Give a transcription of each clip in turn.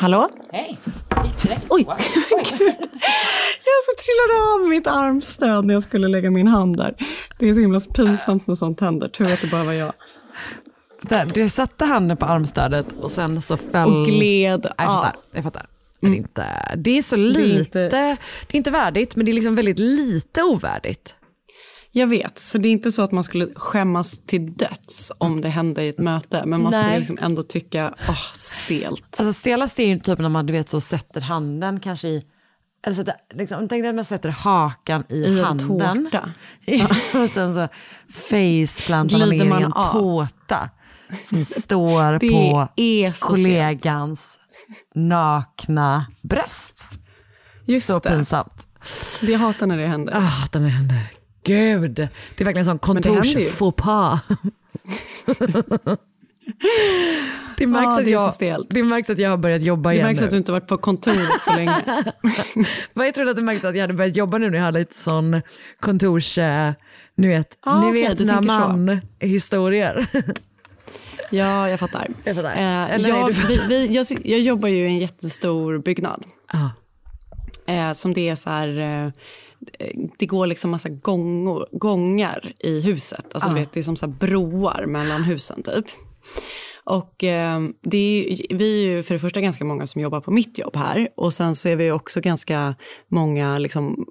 Hallå? Hej! Oj, gud. Jag så trillade av mitt armstöd när jag skulle lägga min hand där. Det är så himla pinsamt när sånt händer. Tur att det bara var jag. Där, du satte handen på armstödet och sen så föll... Och gled Ja, Jag fattar. av. Jag fattar. Men det, är inte, det är så lite, det inte- är inte värdigt men det är liksom väldigt lite ovärdigt. Jag vet, så det är inte så att man skulle skämmas till döds om det hände i ett möte. Men man Nej. skulle liksom ändå tycka, åh, stelt. Alltså stelast är ju typ när man du vet så sätter handen kanske i, eller sätter, liksom, tänk dig att man sätter hakan i, I en handen. tårta. och sen så faceplantar man man i en av. tårta som står Det på kollegans nakna bröst. Just så det. pinsamt. Jag hatar när det händer. Ah, den händer. Gud, det är verkligen en sån det kontors pas. det, märks Ah, att det jag, stelt. det märks att jag har börjat jobba Det igen märks nu. att du inte varit på kontoret på länge. Vad jag trodde att det märktes att jag hade börjat jobba nu när jag hade lite sån kontors, eh, ni vet, Ah, ni vet du när tänker så. man historier. Ja, jag fattar. Jag fattar. Eh, Eller nej, jag, fattar. vi, vi, jag, jag jobbar ju i en jättestor byggnad. Ja. Eh, som det är så här, eh, det går liksom massa gångor, gångar i huset. Alltså du vet, det är som så broar mellan husen typ. Och eh, det är, vi är ju för det första ganska många som jobbar på mitt jobb här. Och sen så är vi också ganska många liksom,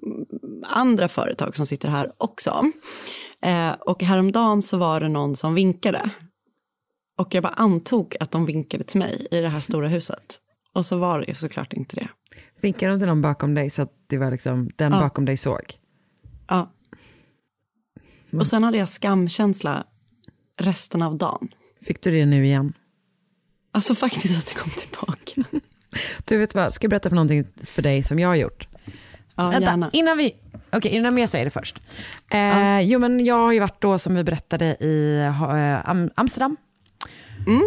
andra företag som sitter här också. Eh, och häromdagen så var det någon som vinkade. Och jag bara antog att de vinkade till mig i det här stora huset. Och så var det ju såklart inte det. Vinkade de till någon bakom dig så att det var liksom den Ja. bakom dig såg? Ja. Och sen hade jag skamkänsla resten av dagen. Fick du det nu igen? Alltså faktiskt att det kom tillbaka. Du vet vad, ska jag berätta för någonting för dig som jag har gjort? Ja, Vänta, gärna. innan vi, okej innan jag säger det först. Eh, Jo men jag har ju varit då som vi berättade i eh, Am- Amsterdam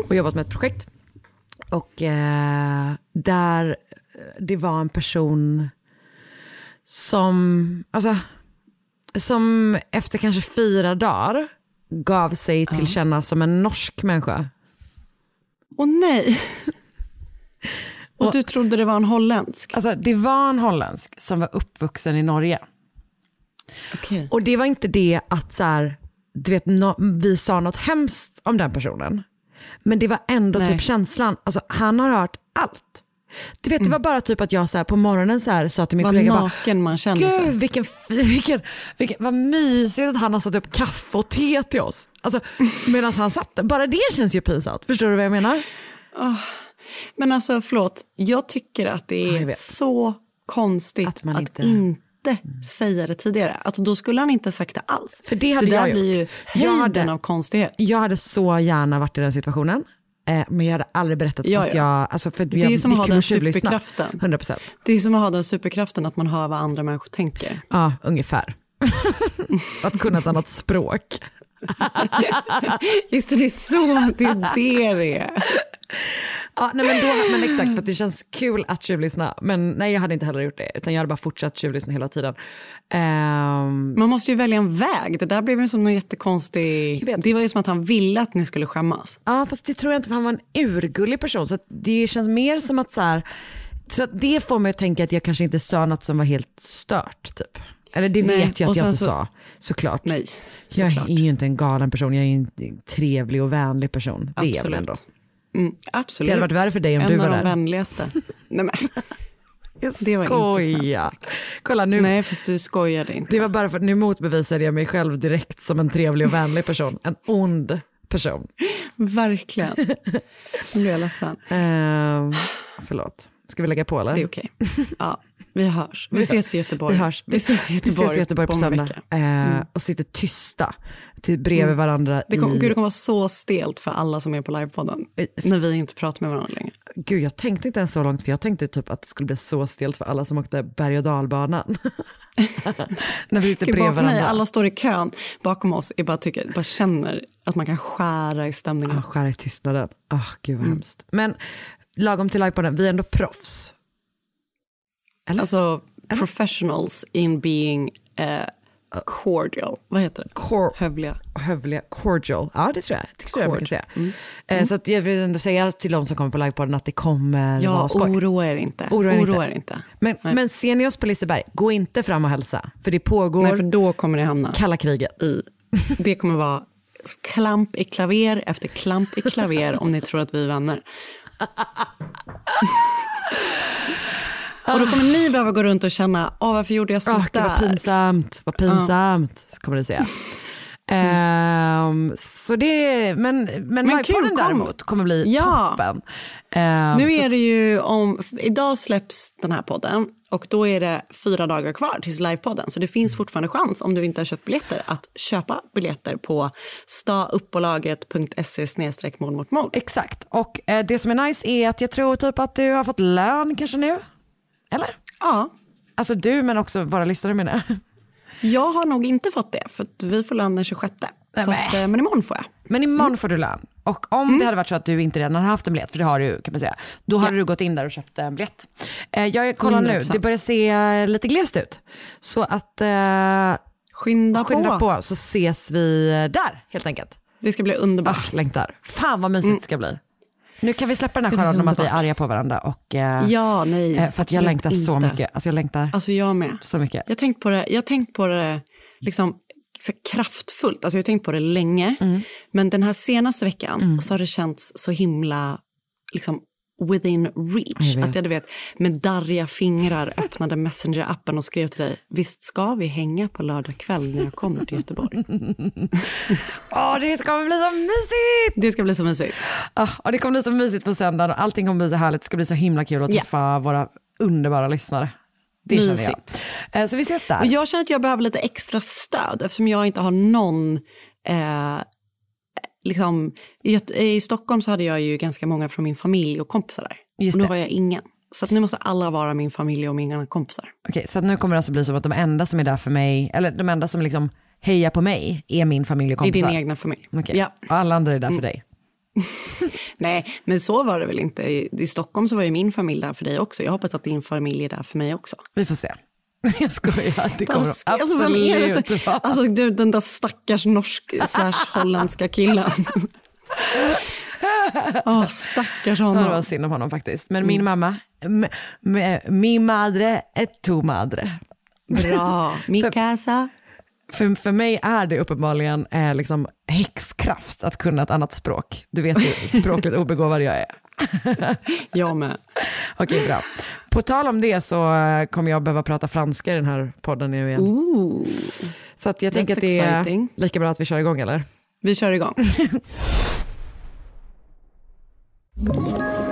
och jobbat med ett projekt. Och eh, där det var en person som, alltså, som efter kanske fyra dagar gav sig till känna som en norsk människa. Åh nej! Och du trodde det var en holländsk? Alltså det var en holländsk som var uppvuxen i Norge. Okej. Och det var inte det att så här, du vet, nå- vi sa något hemskt om den personen. Men det var ändå Nej. typ känslan, alltså han har hört allt. Du vet det var bara typ att jag så här, på morgonen så här, sa till min Vad kollega bara, naken man känner sig. Gud vilken, fi- vilken, vilken, vad mysigt att han har satt upp kaffe och te till oss. Alltså medan han satt. Bara det känns ju pinsamt. Förstår du vad jag menar? Men alltså förlåt, jag tycker att det är så konstigt Att att, man inte- inte, säga det tidigare. Alltså då skulle han inte sagt det alls. För det hade det jag blir ju gjort. Jag höjden hade- av konstighet. Jag hade så gärna varit i den situationen. Eh, men jag hade aldrig berättat Ja, att ja. jag, alltså för Det är ju som att ha den superkraften. 100 procent. Det är som att ha den superkraften att man hör vad andra människor tänker. Ja, ungefär. att kunna ett annat språk. Just det, det är så det är det det är. Ja, nej, men, då, men exakt, för att det känns kul att tjuvlyssna. Men nej, jag hade inte heller gjort det. Utan jag hade bara fortsatt tjuvlyssna hela tiden. Ehm, Man måste ju välja en väg. Det där blev ju som någon jättekonstig... Det var ju som att han ville att ni skulle skämmas. Ja fast det tror jag inte för han var en urgullig person. Så det känns mer som att så här, så det får mig att tänka att jag kanske inte sa något som var helt stört. Typ. Eller det Nej, vet jag att jag inte så- sa såklart. Nej, jag såklart. är ju inte en galen person, jag är ju en trevlig och vänlig person. Det är jag väl Absolut. ändå. Mm, absolut. Det hade varit värre för dig om en du var av de där. vänligaste. Nej, men, Jag Det var inte snällt. Kolla nu, nej, fast du skojade inte. det var bara för att nu motbevisade jag mig själv direkt som en trevlig och vänlig person. En ond person. Verkligen. Nu blir jag ledsen. Ehm, förlåt. Ska vi lägga på eller? Det är okej. Ja, vi hörs. Vi ses i Göteborg. Vi hörs. Vi ses i Göteborg, vi ses i Göteborg på söndag. vecka. Mm. Eh, och sitter tysta till bredvid varandra. Det, kom, i... gud, det kommer vara så stelt för alla som är på livepodden. När vi inte pratar med varandra längre. Gud, jag tänkte inte ens så långt, för jag tänkte typ att det skulle bli så stelt för alla som åkte berg och dalbanan. När vi sitter bredvid varandra. alla står i kön bakom oss och bara, tycker, bara känner att man kan skära i stämningen. Ah, skära i tystnaden. Ah, gud Mm. vad hemskt. Men lagom till livepodden, vi är ändå proffs. Eller? Alltså professionals in being eh, cordial. Vad heter det? Cor- Hövliga. hövliga, cordial. Ja det tror jag, det tror jag man kan säga. Mm. Eh, så jag vill ändå säga till de som kommer på livepodden att det kommer Ja, vara skoj. oroa er inte. Oroa er inte. Oroa er inte. Men, Nej. men ser ni oss på Liseberg, gå inte fram och hälsa. För det pågår Nej, för då kommer ni hamna kalla kriget. i... Det kommer vara klamp i klaver efter klamp i klaver om ni tror att vi är vänner. Och då kommer ni behöva gå runt och känna, åh varför gjorde jag Åh, gud, sådär? vad pinsamt, vad pinsamt, kommer det säga. Ehm, så det, men, men, Men kul, kom. däremot kommer bli Ja. toppen. Ehm, Nu så- är det ju om, idag släpps den här podden och då är det fyra dagar kvar tills livepodden. Så det finns fortfarande chans om du inte har köpt biljetter att köpa biljetter på stauppbolaget.se mord mot mord. Exakt, och eh, det som är nice är att jag tror typ att du har fått lön kanske nu. Eller? Ja, Alltså du men också våra lyssnare menar jag. jag har nog inte fått det för att vi får lön den 26. Nej, Så men. att, eh, men imorgon får jag. Men imorgon får du lön. Och om det hade varit så att du inte redan hade haft en biljett, för det har du kan man säga, då hade du gått in där och köpt en biljett. Eh, jag kollar nu, 100%. det börjar se eh, lite glest ut. Så att eh, Skynda, skynda på. på så ses vi där helt enkelt. Det ska bli underbart. Ah, längtar. Fan vad mysigt det ska bli. Nu kan vi släppa den här så charaden om att vi är arga på varandra. Och, eh, Ja, nej. eh, för att jag längtar så inte. mycket. Alltså jag längtar Alltså jag med. så mycket. Jag har tänkt på det, jag tänkt på det liksom, så kraftfullt. Alltså jag har tänkt på det länge. Mm. Men den här senaste veckan så har det känts så himla liksom, within reach. Jag. Att jag du vet, med darriga fingrar öppnade Messenger-appen och skrev till dig, visst ska vi hänga på lördag kväll när jag kommer till Göteborg? Åh, det ska bli så mysigt! Det ska bli så mysigt. Ah, och det kommer bli så mysigt på söndagen och allting kommer bli så härligt. Det ska bli så himla kul att träffa våra underbara lyssnare. Det känner jag. Mysigt. Eh, Så vi ses där. Och jag känner att jag behöver lite extra stöd eftersom jag inte har någon... Eh, liksom, i, I Stockholm så hade jag ju ganska många från min familj och kompisar där. Just och nu var jag ingen. Så nu måste alla vara min familj och mina kompisar. Okej, så att nu kommer det alltså bli som att de enda som är där för mig, eller de enda som liksom hejar på mig är min familj och I kompisar. din egna familj. Okej. Ja. Och alla andra är där för dig. Nej, men så var det väl inte. I, I Stockholm så var ju min familj där för dig också. Jag hoppas att din familj är där för mig också. Vi får se. Jag skojar, det kommer de Alltså, alltså, vem det absolut så, vara. alltså du, den där stackars norsk slash holländska killen. Åh, stackars Ja, det var honom. synd om honom faktiskt. Men Mm. min mamma, m- m- mi madre är tu madre. Bra. Mikasa. För, för mig är det uppenbarligen eh, liksom häxkraft att kunna ett annat språk. Du vet hur språkligt obegåvad jag är. Jag med. Okej, bra. På tal om det så eh, kommer jag behöva prata franska i den här podden nu igen. Ooh. Så att jag tänker att det är exciting. lika bra att vi kör igång eller? Vi kör igång.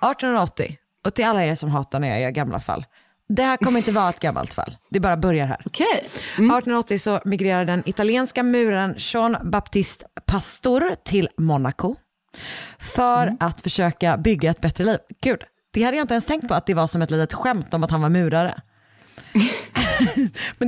1880, och till alla er som hatar när jag gör gamla fall. Det här kommer inte vara ett gammalt fall, det bara börjar här. Okej. 1880 så migrerar den italienska muraren Jean Baptiste Pastor till Monaco för att försöka bygga ett bättre liv. Gud, det hade jag inte ens tänkt på att det var som ett litet skämt om att han var murare.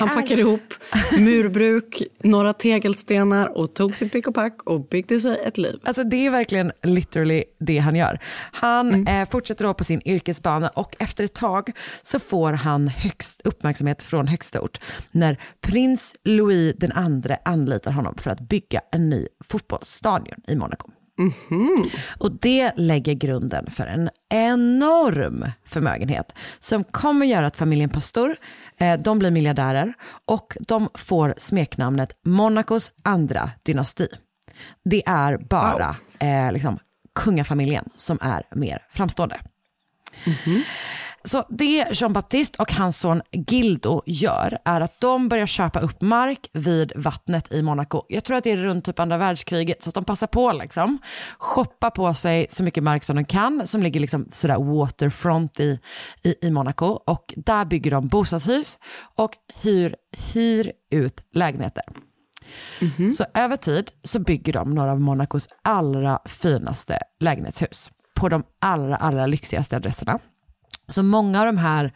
Han är- packade ihop murbruk, några tegelstenar och tog sitt pick och pack och byggde sig ett liv. Alltså det är verkligen literally det han gör. Han eh, fortsätter då på sin yrkesbana och efter ett tag så får han högst uppmärksamhet från högsta ort när prins Louis den andre anlitar honom för att bygga en ny fotbollsstadion i Monaco. Och det lägger grunden för en enorm förmögenhet som kommer göra att familjen Pastor, eh, de blir miljardärer och de får smeknamnet Monacos andra dynasti. Det är bara eh, liksom, kungafamiljen som är mer framstående. Så det Jean Baptiste och hans son Gildo gör är att de börjar köpa upp mark vid vattnet i Monaco. Jag tror att det är runt typ andra världskriget, så att de passar på liksom. Shoppa på sig så mycket mark som de kan, som ligger liksom sådär waterfront i, i, i Monaco. Och där bygger de bostadshus och hyr, hyr ut lägenheter. Så över tid så bygger de några av Monacos allra finaste lägenhetshus på de allra, allra lyxigaste adresserna. Så många av de här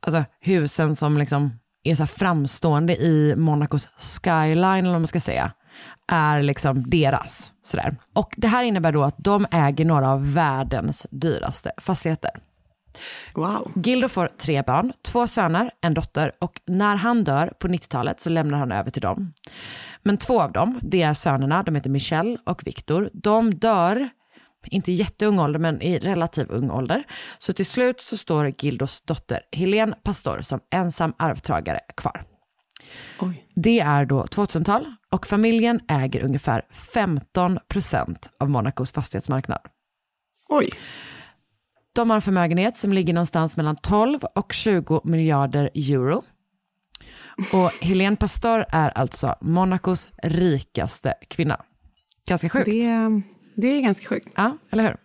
alltså, husen som liksom är så framstående i Monacos skyline, eller vad man ska säga, är liksom deras. Sådär. Och det här innebär då att de äger några av världens dyraste fastigheter. Wow. Gildo får tre barn, två söner, en dotter och när han dör på 90-talet så lämnar han över till dem. Men två av dem, det är sönerna, de heter Michelle och Victor, de dör, inte jätteung ålder men i relativ ung ålder. Så till slut så står Gildos dotter Helene Pastor som ensam arvtagare kvar. Oj. Det är då 2000-tal och familjen äger ungefär 15% av Monacos fastighetsmarknad. Oj. De har en förmögenhet som ligger någonstans mellan 12 och 20 miljarder euro. Och Helene Pastor är alltså Monacos rikaste kvinna. Ganska sjukt. Det, det är ganska sjukt. Ja, eller hur?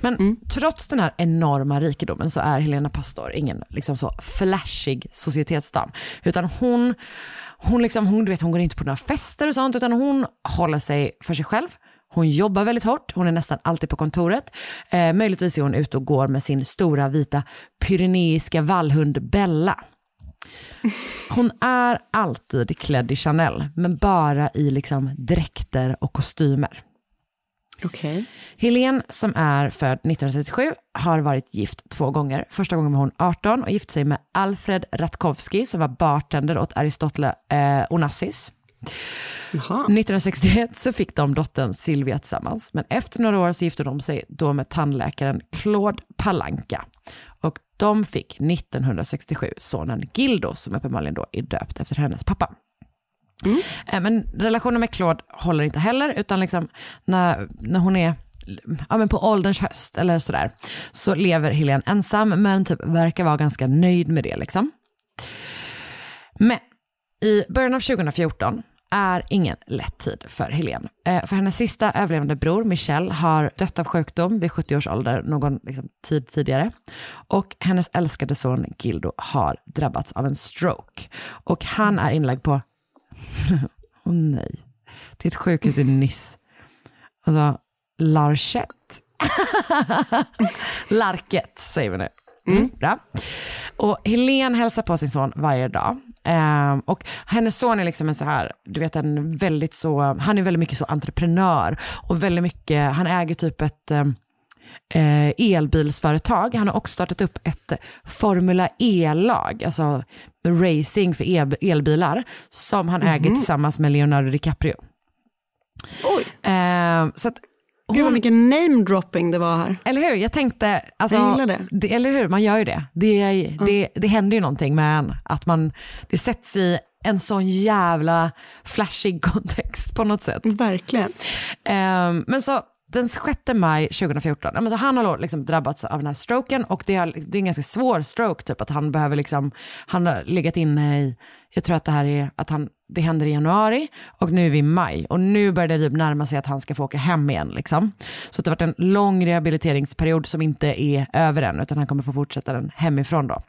Men trots den här enorma rikedomen så är Helena Pastor ingen liksom så flashig societetsdam. Utan hon, hon, liksom, hon, du vet, hon går inte på några fester och sånt, utan hon håller sig för sig själv. Hon jobbar väldigt hårt, hon är nästan alltid på kontoret. Eh, möjligtvis är hon ute och går med sin stora vita pyreneiska vallhund Bella. Hon är alltid klädd i Chanel, men bara i liksom dräkter och kostymer. Okej. Helene som är född 1937 har varit gift två gånger. Första gången var hon 18 och gifte sig med Alfred Ratkowski som var bartender åt Aristotle eh, Onassis. Jaha. 1961 så fick de dottern Silvia tillsammans, men efter några år så gifte de sig då med tandläkaren Claude Palanka. Och de fick 1967 sonen Gildo som uppenbarligen då är döpt efter hennes pappa. Mm. Eh, men relationen med Claude håller inte heller, utan liksom när, när hon är ja, men på ålderns höst eller sådär, så lever Helene ensam, men typ verkar vara ganska nöjd med det. Liksom. Men i början av 2014 är ingen lätt tid för Helene. Eh, för hennes sista överlevande bror, Michel, har dött av sjukdom vid 70 års ålder, någon liksom, tid tidigare. Och hennes älskade son Gildo har drabbats av en stroke. Och han är inlagd på, åh nej, till ett sjukhus i Nice. Alltså, Larchette. Larket säger vi nu. Mm, bra. Och Helene hälsar på sin son varje dag. Ehm, och hennes son är liksom en så här, du vet en väldigt så, han är väldigt mycket så entreprenör och väldigt mycket, han äger typ ett eh, elbilsföretag. Han har också startat upp ett Formula E-lag, alltså racing för el- elbilar, som han äger tillsammans med Leonardo DiCaprio. Oj. Ehm, så att Gud vad hon, mycket name-dropping det var här. eller hur? Jag tänkte, alltså, Jag gillar det. Eller hur? Man gör ju det. Det, det, det händer ju någonting med en, att man, det sätts i en sån jävla flashig kontext på något sätt. Verkligen. Ehm, men så den 6 maj 2014, så han har liksom drabbats av den här stroken och det är, det är en ganska svår stroke, typ att han behöver liksom, han har legat inne i, jag tror att det här är, att han, det händer i januari och nu är vi i maj och nu börjar det typ närma sig att han ska få åka hem igen liksom. Så det har varit en lång rehabiliteringsperiod som inte är över än utan han kommer få fortsätta den hemifrån då.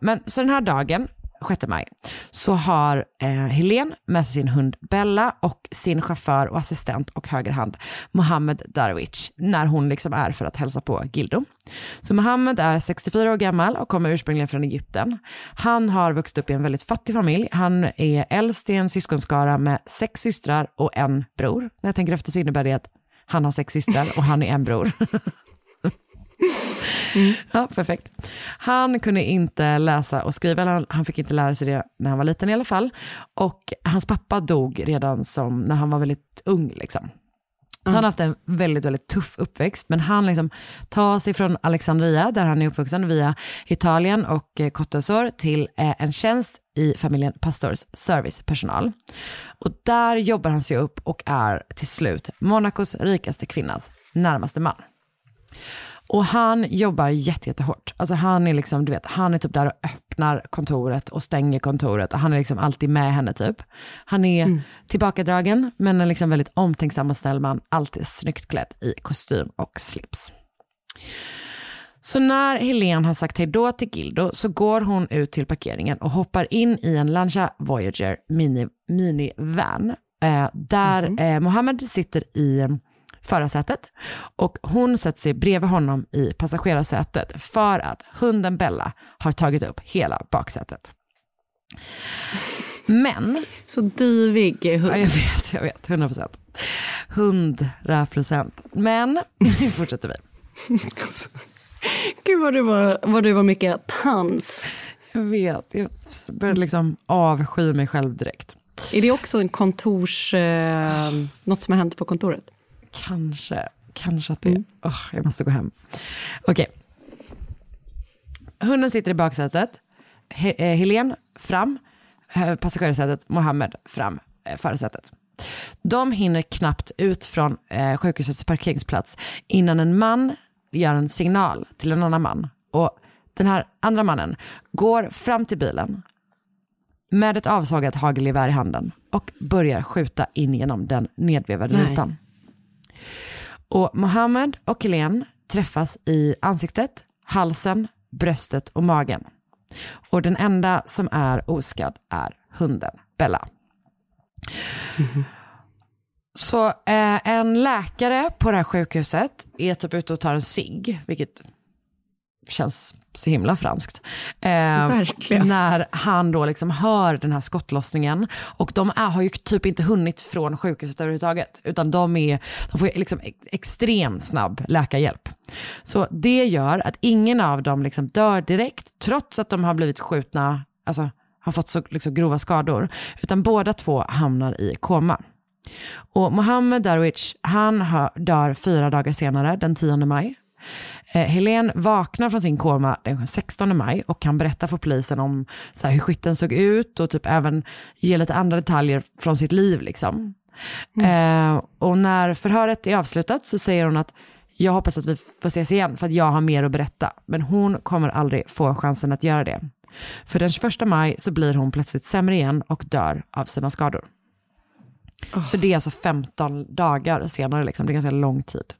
Men så den här dagen 6 maj, så har eh, Helen med sig sin hund Bella och sin chaufför och assistent och högerhand Mohammed Darwich när hon liksom är för att hälsa på Gildo. Så Mohammed är 64 år gammal och kommer ursprungligen från Egypten. Han har vuxit upp i en väldigt fattig familj. Han är äldst i en syskonskara med sex systrar och en bror. När jag tänker efter så innebär det att han har sex systrar och han är en bror. Ja, perfekt. Han kunde inte läsa och skriva, eller han, fick inte lära sig det när han var liten i alla fall. Och hans pappa dog redan som, när han var väldigt ung. Liksom. Så han har haft en väldigt, väldigt tuff uppväxt. Men han liksom tar sig från Alexandria, där han är uppvuxen, via Italien och eh, Côte d'Azur till eh, en tjänst i familjen Pastors servicepersonal. Och där jobbar han sig upp och är till slut Monacos rikaste kvinnas närmaste man. Och han jobbar jätte, jättehårt. Alltså han är liksom, du vet, han är typ där och öppnar kontoret och stänger kontoret och han är liksom alltid med henne typ. Han är Mm. tillbakadragen men en liksom väldigt omtänksam och snäll man, alltid snyggt klädd i kostym och slips. Så när Helene har sagt hej då till Gildo så går hon ut till parkeringen och hoppar in i en Lancia Voyager mini, minivan. Eh, där eh, Mohammed sitter i förarsätet och hon sätter sig bredvid honom i passagerarsätet för att hunden Bella har tagit upp hela baksätet. Men, Så divig hund. ja, jag vet, jag vet, 100 procent. 100 procent. Men, nu fortsätter vi. Gud vad du var, vad du var mycket pans. Jag vet, jag började liksom avsky mig själv direkt. Är det också en kontors... Eh, något som har hänt på kontoret? Kanske, kanske att det är. Åh, jag måste gå hem. Okej. Hunden sitter i baksätet. He- eh, Helen fram. Passagerarsätet. Mohammed fram. eh, Förarsätet. De hinner knappt ut från eh, sjukhusets parkeringsplats innan en man gör en signal till en annan man. Och den här andra mannen går fram till bilen med ett avsågat hagelgevär i handen och börjar skjuta in genom den nedvevade Nej. rutan. Och Mohammed och Helen träffas i ansiktet, halsen, bröstet och magen. Och den enda som är oskadd är hunden Bella. Så eh, en läkare på det här sjukhuset är typ ute och tar en cigg, vilket känns så himla franskt. Eh, Verkligen. När han då liksom hör den här skottlossningen och de är, har ju typ inte hunnit från sjukhuset överhuvudtaget utan de, är, de får liksom ex- extremt snabb läkarhjälp. Så det gör att ingen av dem liksom dör direkt trots att de har blivit skjutna, alltså har fått så liksom grova skador, utan båda två hamnar i koma. Och Mohammed Darwich, han dör fyra dagar senare, den 10 maj. Eh, Helen vaknar från sin koma den 16 maj och kan berätta för polisen om så här, hur skytten såg ut och typ även ge lite andra detaljer från sitt liv. Liksom. Eh, och när förhöret är avslutat så säger hon att jag hoppas att vi får ses igen för att jag har mer att berätta. Men hon kommer aldrig få chansen att göra det. För den 21 maj så blir hon plötsligt sämre igen och dör av sina skador. Så det är alltså 15 dagar senare, liksom. det är ganska lång tid.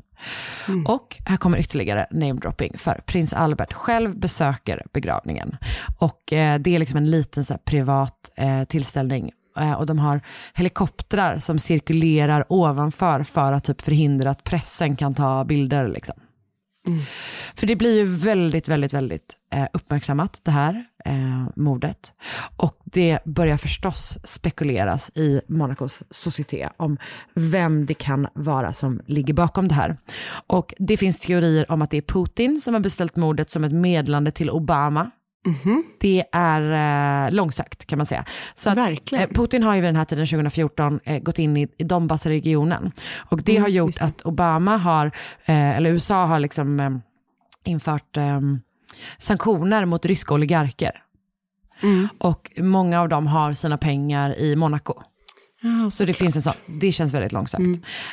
Mm. Och här kommer ytterligare namedropping, för prins Albert själv besöker begravningen. Och eh, det är liksom en liten så här, privat eh, tillställning. Eh, och de har helikoptrar som cirkulerar ovanför för att typ förhindra att pressen kan ta bilder. Liksom. För det blir ju väldigt, väldigt, väldigt eh, uppmärksammat det här eh, mordet. Och det börjar förstås spekuleras i Monacos societé om vem det kan vara som ligger bakom det här. Och det finns teorier om att det är Putin som har beställt mordet som ett medlande till Obama. Det är eh, långsökt kan man säga. Så att, eh, Putin har ju vid den här tiden 2014 eh, gått in i, i Donbassregionen. Och det har gjort att Obama har, eh, eller USA har liksom eh, infört eh, sanktioner mot ryska oligarker. Och många av dem har sina pengar i Monaco. så det finns en sån, det känns väldigt långsökt.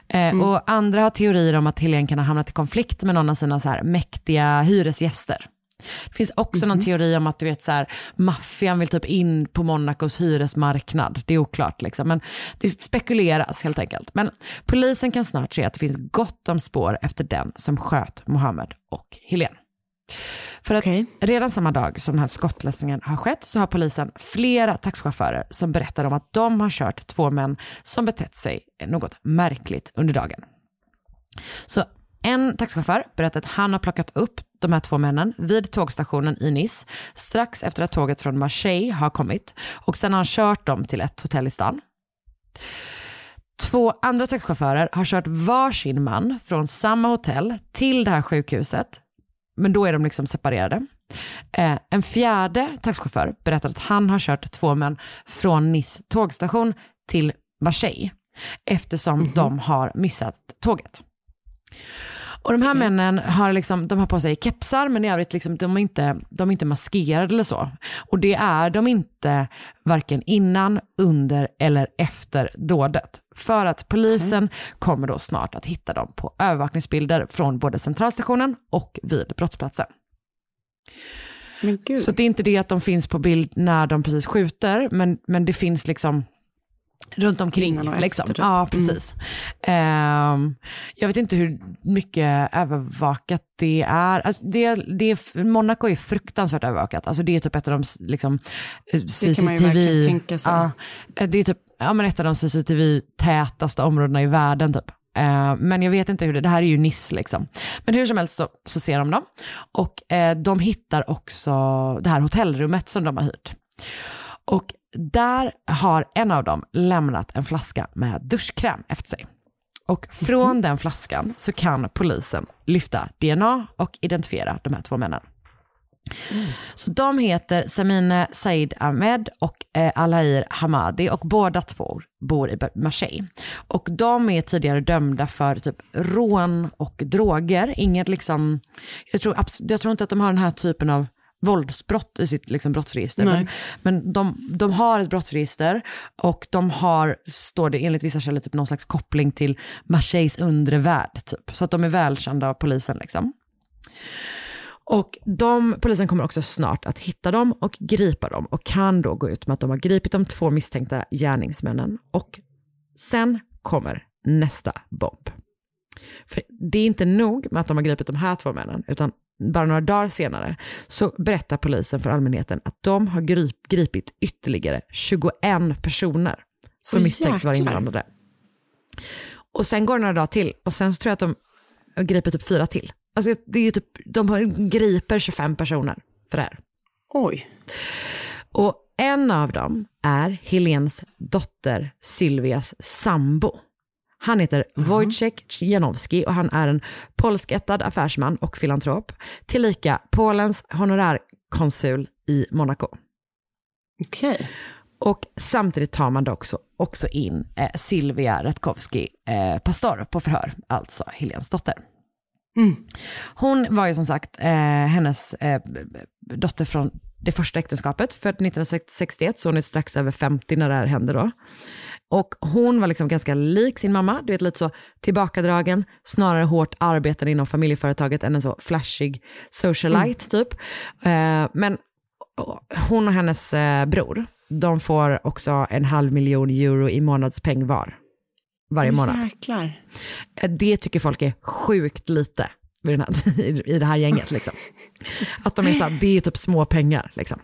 Eh, och andra har teorier om att Helene kan ha hamnat i konflikt med någon av sina så här mäktiga hyresgäster. Det finns också någon teori om att du vet så här, maffian vill typ in på Monacos hyresmarknad. Det är oklart liksom, men det spekuleras helt enkelt. Men polisen kan snart se att det finns gott om spår efter den som sköt Mohammed och Helene. För att Okej. redan samma dag som den här skottlossningen har skett så har polisen flera taxichaufförer som berättar om att de har kört två män som betett sig något märkligt under dagen. Så en taxichaufför berättar att han har plockat upp de här två männen vid tågstationen i Nice strax efter att tåget från Marseille har kommit och sen har han kört dem till ett hotell i stan. Två andra taxichaufförer har kört varsin man från samma hotell till det här sjukhuset, men då är de liksom separerade. Eh, en fjärde taxichaufför berättar att han har kört två män från Nice tågstation till Marseille eftersom de har missat tåget. Och de här männen har, liksom, de har på sig kepsar men i övrigt liksom, de, är inte, de är inte maskerade eller så. Och det är de inte varken innan, under eller efter dådet. För att polisen kommer då snart att hitta dem på övervakningsbilder från både centralstationen och vid brottsplatsen. Så det är inte det att de finns på bild när de precis skjuter, men, men det finns liksom runt omkring. Innan och liksom. efter, typ. Ja, precis. Ehm, jag vet inte hur mycket övervakat det är. Alltså det, det är. Monaco är fruktansvärt övervakat. Alltså det är typ ett av de liksom, eh, Det kan man ju verkligen tänka sig. Eh, det är typ ja, men ett av de CCTV-tätaste områdena i världen typ. Eh, Men jag vet inte hur det, det här är ju Nice liksom. Men hur som helst så, så ser de dem. Och eh, de hittar också det här hotellrummet som de har hyrt. Och där har en av dem lämnat en flaska med duschkräm efter sig. Och från den flaskan så kan polisen lyfta DNA och identifiera de här två männen. Så de heter Samine Said Ahmed och eh, Alair Hamadi och båda två bor i Marseille. Och de är tidigare dömda för typ rån och droger. Inget liksom, jag tror, jag tror inte att de har den här typen av våldsbrott i sitt liksom, brottsregister. Men, men de, de har ett brottsregister och de har, står det enligt vissa källor, typ någon slags koppling till Marseilles undre värld. Typ. Så att de är välkända av polisen. Liksom. Och de, polisen kommer också snart att hitta dem och gripa dem och kan då gå ut med att de har gripit de två misstänkta gärningsmännen. Och sen kommer nästa bomb. För det är inte nog med att de har gripit de här två männen, utan bara några dagar senare så berättar polisen för allmänheten att de har grip, gripit ytterligare 21 personer som Åh, misstänks vara inblandade. Och sen går det några dagar till och sen så tror jag att de har gripit typ fyra till. Alltså det är ju typ, de har, griper 25 personer för det här. Oj. Och en av dem är Helens dotter Sylvias sambo. Han heter Wojciech Janowski och han är en polskättad affärsman och filantrop, tillika Polens honorärkonsul i Monaco. Okej. Och samtidigt tar man då också, också in eh, Sylvia Ratkowski eh, Pastor på förhör, alltså Helens dotter. Hon var ju som sagt eh, hennes eh, dotter från det första äktenskapet, född 1961, så hon är strax över 50 när det här hände då. Och hon var liksom ganska lik sin mamma, du vet lite så tillbakadragen, snarare hårt arbetande inom familjeföretaget än en så flashig socialite typ. Eh, men hon och hennes eh, bror, de får också en halv miljon euro i månadspeng var. Varje månad. Jäklar. Eh, Det tycker folk är sjukt lite i, den här, i det här gänget. Liksom. Att de är så här, det är typ små pengar. Liksom.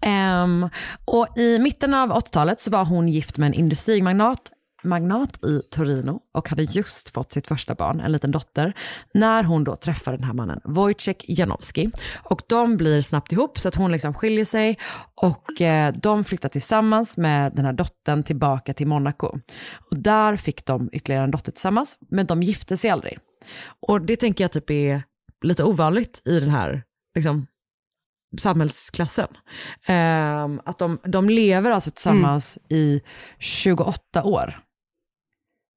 Ehm, och i mitten av 80-talet så var hon gift med en industrimagnat magnat i Torino och hade just fått sitt första barn, en liten dotter, när hon då träffar den här mannen, Wojciech Janowski. Och de blir snabbt ihop så att hon liksom skiljer sig och eh, de flyttar tillsammans med den här dottern tillbaka till Monaco. Och där fick de ytterligare en dotter tillsammans, men de gifte sig aldrig. Och det tänker jag typ är lite ovanligt i den här liksom, samhällsklassen. Ehm, att de, de lever alltså tillsammans i 28 år.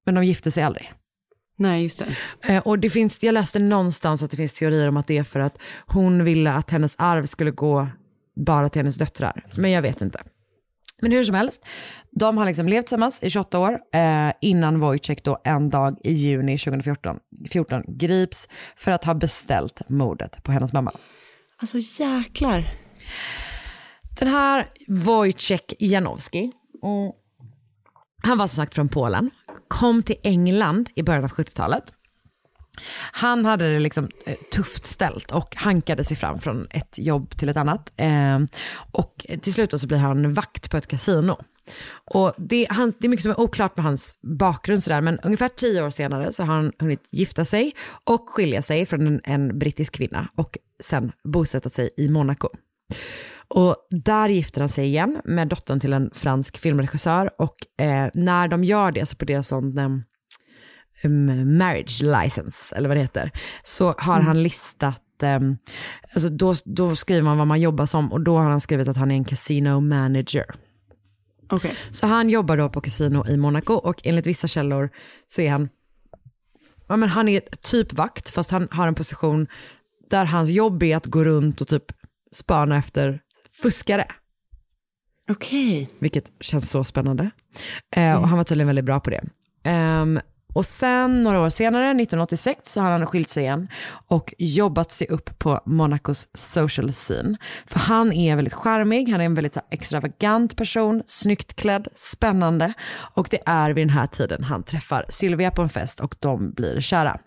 Men de gifte sig aldrig. Nej, just det. Eh, och det finns, jag läste någonstans att det finns teorier om att det är för att hon ville att hennes arv skulle gå bara till hennes döttrar. Men jag vet inte. Men hur som helst, de har liksom levt tillsammans i 28 år eh, innan Wojciech då en dag i juni 2014 14, grips för att ha beställt mordet på hennes mamma. Alltså jäklar. Den här Wojciech Janowski, mm, han var som sagt från Polen, kom till England i början av 70-talet. Han hade det liksom eh, tufft ställt och hankade sig fram från ett jobb till ett annat. Eh, och till slut så blir han vakt på ett kasino. Och det, han, det är mycket som är oklart med hans bakgrund sådär, men ungefär tio år senare så har han hunnit gifta sig och skilja sig från en, en brittisk kvinna och sen bosätta sig i Monaco. Och där gifter han sig igen med dottern till en fransk filmregissör och eh, när de gör det så på deras sån eh, marriage license, eller vad det heter, så har Mm. han listat, um, alltså då, då skriver man vad man jobbar som och då har han skrivit att han är en casino manager. Okej. Så han jobbar då på kasino i Monaco och enligt vissa källor så är han, ja men han är typ vakt fast han har en position där hans jobb är att gå runt och typ spana efter fuskare. Okej. Vilket känns så spännande. Eh, och han var tydligen väldigt bra på det. Ehm, och sen några år senare, 1986, så har han skilt sig igen och jobbat sig upp på Monacos social scene. För han är väldigt charmig, han är en väldigt här, extravagant person, snyggt klädd, spännande. Och det är vid den här tiden han träffar Sylvia på en fest och de blir kära.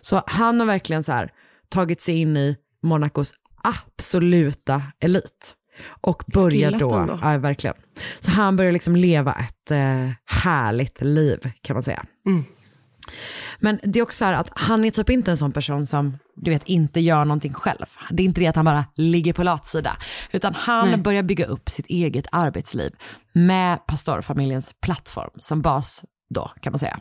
Så han har verkligen så här, tagit sig in i Monacos absoluta elit. Och börjar Skillat då, ändå. ja verkligen. Så han börjar liksom leva ett eh, härligt liv kan man säga. Mm. Men det är också så här att han är typ inte en sån person som, du vet, inte gör någonting själv. Det är inte det att han bara ligger på latsida. Utan han Nej. börjar bygga upp sitt eget arbetsliv med pastorfamiljens plattform som bas då, kan man säga.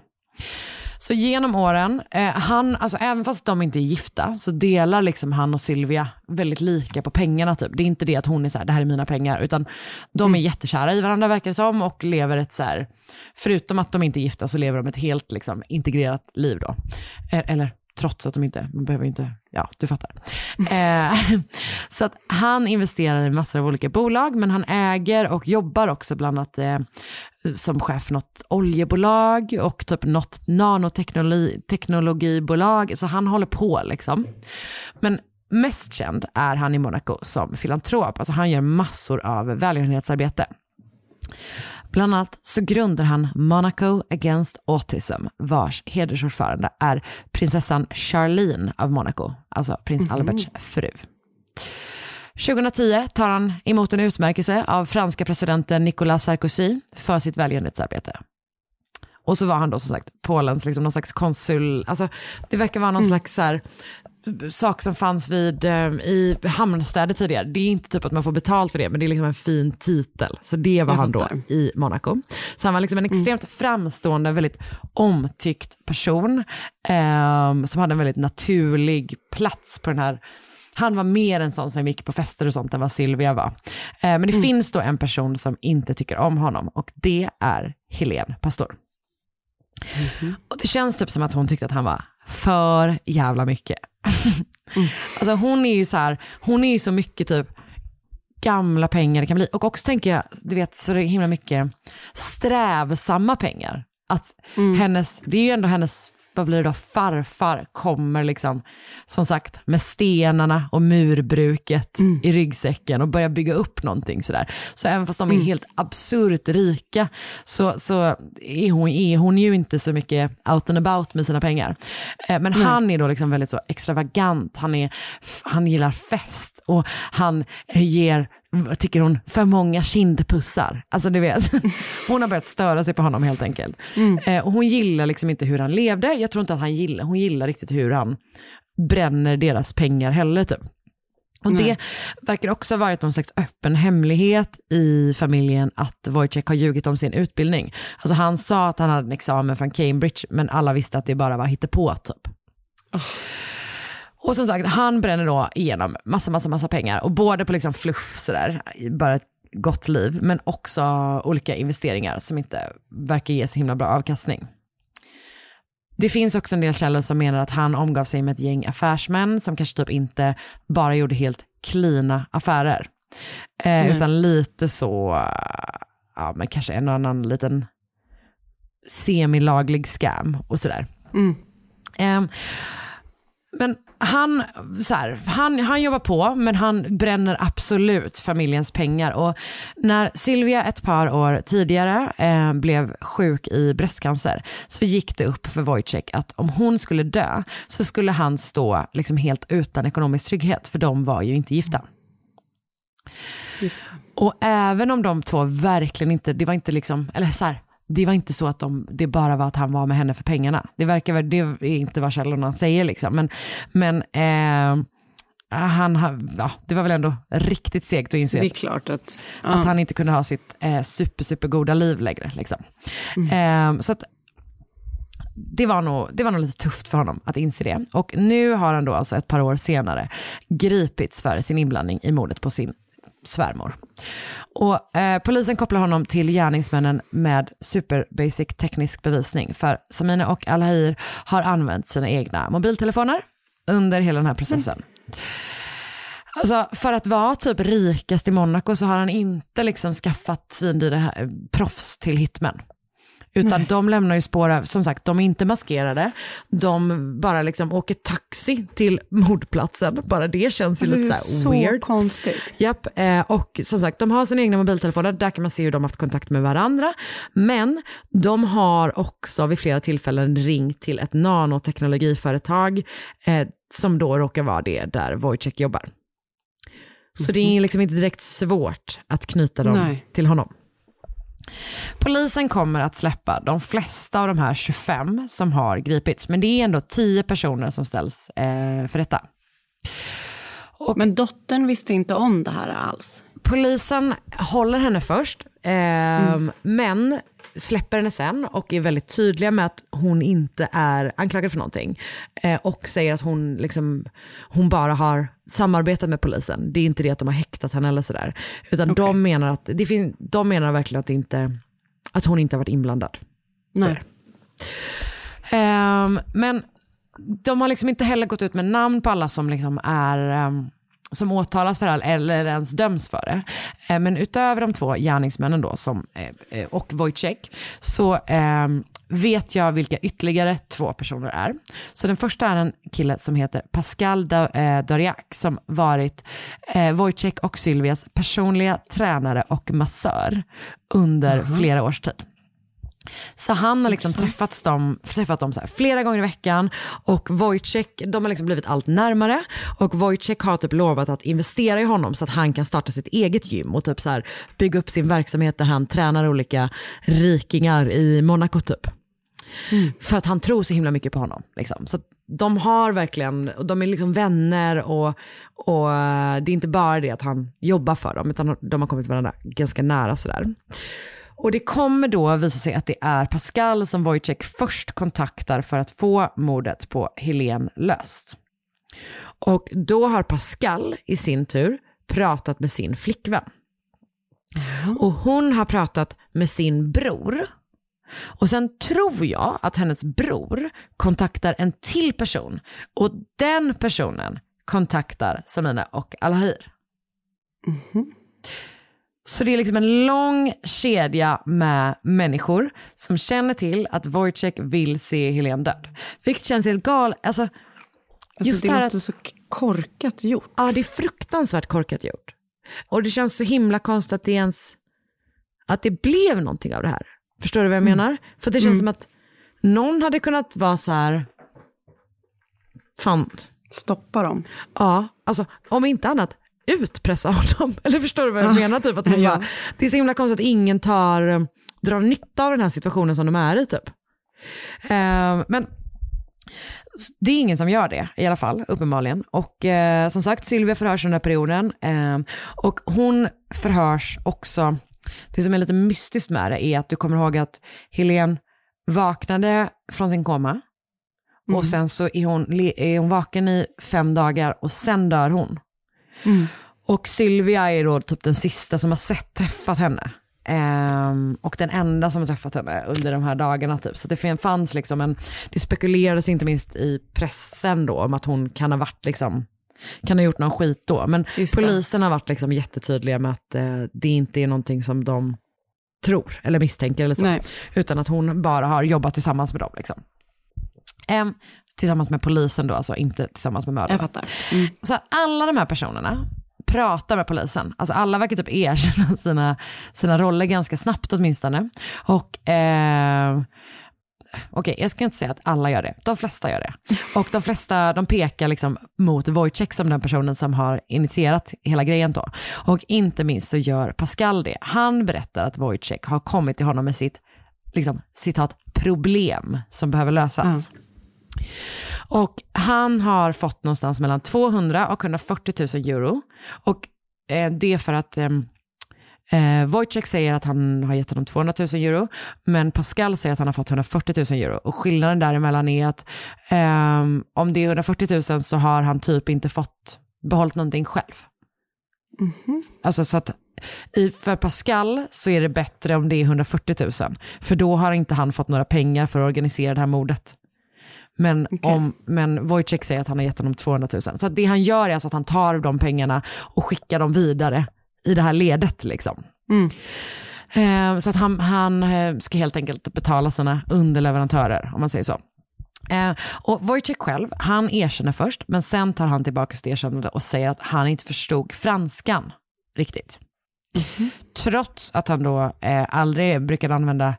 Så genom åren, eh, han, alltså även fast de inte är gifta, så delar liksom han och Sylvia väldigt lika på pengarna typ. Det är inte det att hon är så här, det här är mina pengar, utan de är jättekära i varandra verkar det som och lever ett så här, förutom att de inte är gifta så lever de ett helt liksom integrerat liv då. Eh, eller trots att de inte, man behöver inte, ja du fattar. Eh, så att han investerar i massor av olika bolag, men han äger och jobbar också bland annat eh, som chef för något oljebolag och typ något nanoteknologibolag, så han håller på liksom. Men mest känd är han i Monaco som filantrop, alltså han gör massor av välgörenhetsarbete. Bland annat så grundar han Monaco Against Autism, vars hedersordförande är prinsessan Charlene av Monaco, alltså prins Alberts fru. 2010 tar han emot en utmärkelse av franska presidenten Nicolas Sarkozy för sitt välgörenhetsarbete. Och så var han då som sagt Polens liksom någon slags konsul, alltså det verkar vara någon slags så här, sak som fanns vid, eh, i hamnstäder tidigare. Det är inte typ att man får betalt för det, men det är liksom en fin titel. Så det var han då i Monaco. Så han var liksom en extremt framstående, väldigt omtyckt person, ehm, som hade en väldigt naturlig plats på den här han var mer en sån som gick på fester och sånt än vad Sylvia var. Eh, men det finns då en person som inte tycker om honom och det är Helene Pastor. Och det känns typ som att hon tyckte att han var för jävla mycket. Alltså hon är ju så här, hon är ju så mycket typ gamla pengar det kan bli. Och också tänker jag, du vet så det är himla mycket strävsamma pengar. Att hennes, det är ju ändå hennes, vad blir det då, farfar kommer liksom, som sagt, med stenarna och murbruket i ryggsäcken och börjar bygga upp någonting sådär. Så även fast de är helt absurt rika så, så är, hon, är hon ju inte så mycket out and about med sina pengar. Eh, Men han är då liksom väldigt så extravagant, han, är, han gillar fest och han eh, ger vad tycker hon, för många kindpussar. Alltså du vet, hon har börjat störa sig på honom helt enkelt. Eh, och hon gillar liksom inte hur han levde, jag tror inte att han gillar, hon gillar riktigt hur han bränner deras pengar heller typ. Och det verkar också ha varit någon slags öppen hemlighet i familjen att Wojciech har ljugit om sin utbildning. Alltså han sa att han hade en examen från Cambridge, men alla visste att det bara var hittepå typ. Och som sagt, han bränner då igenom massa, massa, massa pengar. Och både på liksom fluff sådär, bara ett gott liv, men också olika investeringar som inte verkar ge så himla bra avkastning. Det finns också en del källor som menar att han omgav sig med ett gäng affärsmän som kanske typ inte bara gjorde helt klina affärer. Eh, utan lite så, ja men kanske en och annan liten semilaglig scam och sådär. Mm. Ehm, men han, så här, han, han jobbar på, men han bränner absolut familjens pengar. Och när Silvia ett par år tidigare eh, blev sjuk i bröstcancer så gick det upp för Wojciech att om hon skulle dö så skulle han stå liksom helt utan ekonomisk trygghet, för de var ju inte gifta. Just. Och även om de två verkligen inte, det var inte liksom, eller så här, det var inte så att de, det bara var att han var med henne för pengarna. Det verkar det är inte vad källorna säger liksom. Men, men eh, han, ha- ja, det var väl ändå riktigt segt att inse att, att... Ja. att han inte kunde ha sitt eh, super, super goda liv längre. Liksom. Mm. Eh, så att, det var, nog, det var nog lite tufft för honom att inse det. Och nu har han då alltså ett par år senare gripits för sin inblandning i mordet på sin svärmor. Och, eh, polisen kopplar honom till gärningsmännen med super basic teknisk bevisning. För Samina och Alhair har använt sina egna mobiltelefoner under hela den här processen. Alltså för att vara typ rikast i Monaco så har han inte liksom skaffat svindyra eh, proffs till hitmen. Utan de lämnar ju spår som sagt, de är inte maskerade. De bara liksom åker taxi till mordplatsen. Bara det känns ju Alltså, lite så, så weird. konstigt. Japp, eh, och som sagt, de har sina egna mobiltelefoner, där kan man se hur de har haft kontakt med varandra. Men de har också vid flera tillfällen ringt till ett nanoteknologiföretag eh, som då råkar vara det där Wojciech jobbar. Så det är liksom inte direkt svårt att knyta dem Nej. till honom. Polisen kommer att släppa de flesta av de här 25 som har gripits, men det är ändå 10 personer som ställs eh, för detta. Men dottern visste inte om det här alls. Polisen håller henne först, ehm, men släpper henne sen och är väldigt tydliga med att hon inte är anklagad för någonting. Eh, och säger att hon, liksom, hon bara har samarbetat med polisen. Det är inte det att de har häktat henne eller sådär. Utan de, menar att, det fin- de menar verkligen att, inte, att hon inte har varit inblandad. Nej. Ehm, men de har liksom inte heller gått ut med namn på alla som liksom är ehm, som åtalas för här eller ens döms för det. Eh, men utöver de två gärningsmännen då som, eh, eh, och Wojciech så ehm, vet jag vilka ytterligare två personer är. Så den första är en kille som heter Pascal Doriac som varit eh, Wojciech och Sylvias personliga tränare och massör under flera års tid. Så han har liksom träffats dem, träffat dem så flera gånger i veckan och Wojciech, de har liksom blivit allt närmare och Wojciech har typ lovat att investera i honom så att han kan starta sitt eget gym och typ så här bygga upp sin verksamhet där han tränar olika rikingar i Monaco typ. För att han tror så himla mycket på honom. Liksom. Så de har verkligen, de är liksom vänner och, och eh, det är inte bara det att han jobbar för dem utan de har kommit varandra ganska nära sådär. Och det kommer då visa sig att det är Pascal som Wojciech först kontaktar för att få mordet på Helene löst. Och då har Pascal i sin tur pratat med sin flickvän. Och hon har pratat med sin bror. Och sen tror jag att hennes bror kontaktar en till person. Och den personen kontaktar Samina och Alahir. Så det är liksom en lång kedja med människor som känner till att Wojciech vill se Helene död. Vilket känns helt galet. Alltså, Alltså, just det här låter att, så korkat gjort. ja, det är fruktansvärt korkat gjort. Och det känns så himla konstigt att det ens, att det blev någonting av det här. Förstår du vad jag menar? För det känns som att någon hade kunnat vara så här, fan, Stoppa dem. Ja, alltså om inte annat utpressa honom. Eller förstår du vad jag menar? Typ, att man bara, det är så himla konstigt att ingen tar, eh, drar nytta av den här situationen som de är i. Typ. Eh, men det är ingen som gör det i alla fall, uppenbarligen. Och eh, som sagt, Sylvia förhörs under perioden. Eh, och hon förhörs också, det som är lite mystiskt med det är att du kommer ihåg att Helene vaknade från sin koma. Och sen så är hon, är hon vaken i fem dagar och sen dör hon. Och Sylvia är då typ den sista som har sett träffat henne. Ehm, och den enda som har träffat henne under de här dagarna. Typ. Så det fanns liksom en, det spekulerades inte minst i pressen då om att hon kan ha varit liksom kan ha gjort någon skit då. Men polisen har varit liksom jättetydliga med att eh, det inte är någonting som de tror eller misstänker eller så. Nej. Utan att hon bara har jobbat tillsammans med dem. Liksom. Em, tillsammans med polisen då, alltså inte tillsammans med mördaren. Jag fattar. Mm. Så alla de här personerna pratar med polisen. Alltså alla verkar typ erkänna sina, sina roller ganska snabbt åtminstone. Och eh, Okej, jag ska inte säga att alla gör det. De flesta gör det. Och de flesta de pekar liksom mot Wojciech som den personen som har initierat hela grejen då. Och inte minst så gör Pascal det. Han berättar att Wojciech har kommit till honom med sitt, liksom, citat, problem som behöver lösas. Och han har fått någonstans mellan 200 och 140 000 euro. Och eh, det är för att eh, eh, Wojciech säger att han har gett honom 200 000 euro, men Pascal säger att han har fått 140 000 euro. Och skillnaden däremellan är att eh, om det är 140 000 så har han typ inte fått behållit någonting själv. Alltså så att i, för Pascal så är det bättre om det är 140 000, för då har inte han fått några pengar för att organisera det här mordet. Men, om, men Wojciech säger att han har gett honom 200 000. Så det han gör är alltså att han tar de pengarna och skickar dem vidare i det här ledet. Liksom. Eh, så att han, han eh, ska helt enkelt betala sina underleverantörer, om man säger så. Eh, och Wojciech själv, han erkänner först, men sen tar han tillbaka sitt erkännande och säger att han inte förstod franskan riktigt. Trots att han då eh, aldrig brukade använda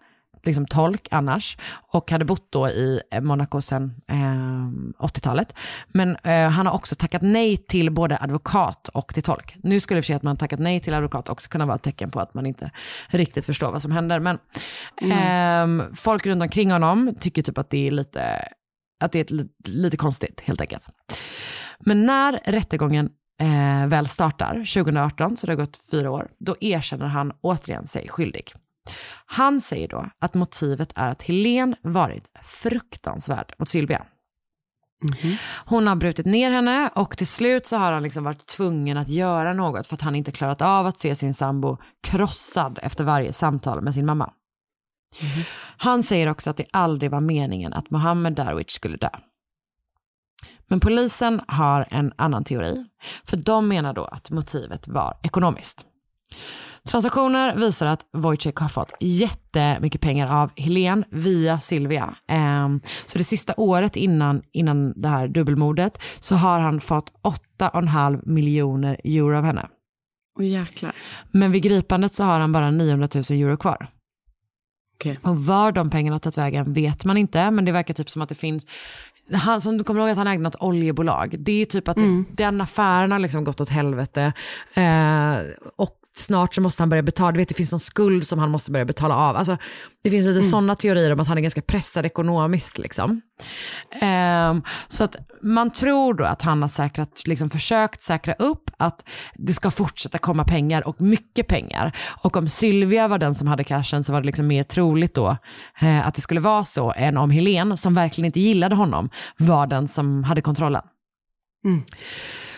liksom, tolk annars och hade bott då i eh, Monaco sedan eh, 80-talet. Men eh, han har också tackat nej till både advokat och till tolk. Nu skulle det för att man tackat nej till advokat också kunna vara ett tecken på att man inte riktigt förstår vad som händer. Men ehm, folk runt omkring honom tycker typ att det är lite, att det är ett, li- lite konstigt helt enkelt. Men när rättegången eh, väl startar 2018, så det har gått fyra år, då erkänner han återigen sig skyldig. Han säger då att motivet är att Helen varit fruktansvärd mot Sylvia. Hon har brutit ner henne och till slut så har han liksom varit tvungen att göra något för att han inte klarat av att se sin sambo krossad efter varje samtal med sin mamma. Han säger också att det aldrig var meningen att Mohammed Darwish skulle dö. Men polisen har en annan teori, för de menar då att motivet var ekonomiskt. Transaktioner visar att Wojciech har fått jättemycket pengar av Helen via Silvia. Ehm, så det sista året innan, innan det här dubbelmordet så har han fått 8,5 miljoner euro av henne. Åh jäklar. Men vid gripandet så har han bara 900 000 euro kvar. Okej. Och var de pengarna tagit vägen vet man inte, men det verkar typ som att det finns, han, som du kommer ihåg att han ägde något oljebolag, det är typ att den affären har liksom gått åt helvete. Eh, och snart så måste han börja betala, du vet det finns någon skuld som han måste börja betala av. Alltså, det finns lite sådana teorier om att han är ganska pressad ekonomiskt. Liksom. Ehm, så att man tror då att han har säkrat, liksom försökt säkra upp att det ska fortsätta komma pengar och mycket pengar. Och om Sylvia var den som hade cashen så var det liksom mer troligt då eh, att det skulle vara så än om Helen, som verkligen inte gillade honom, var den som hade kontrollen.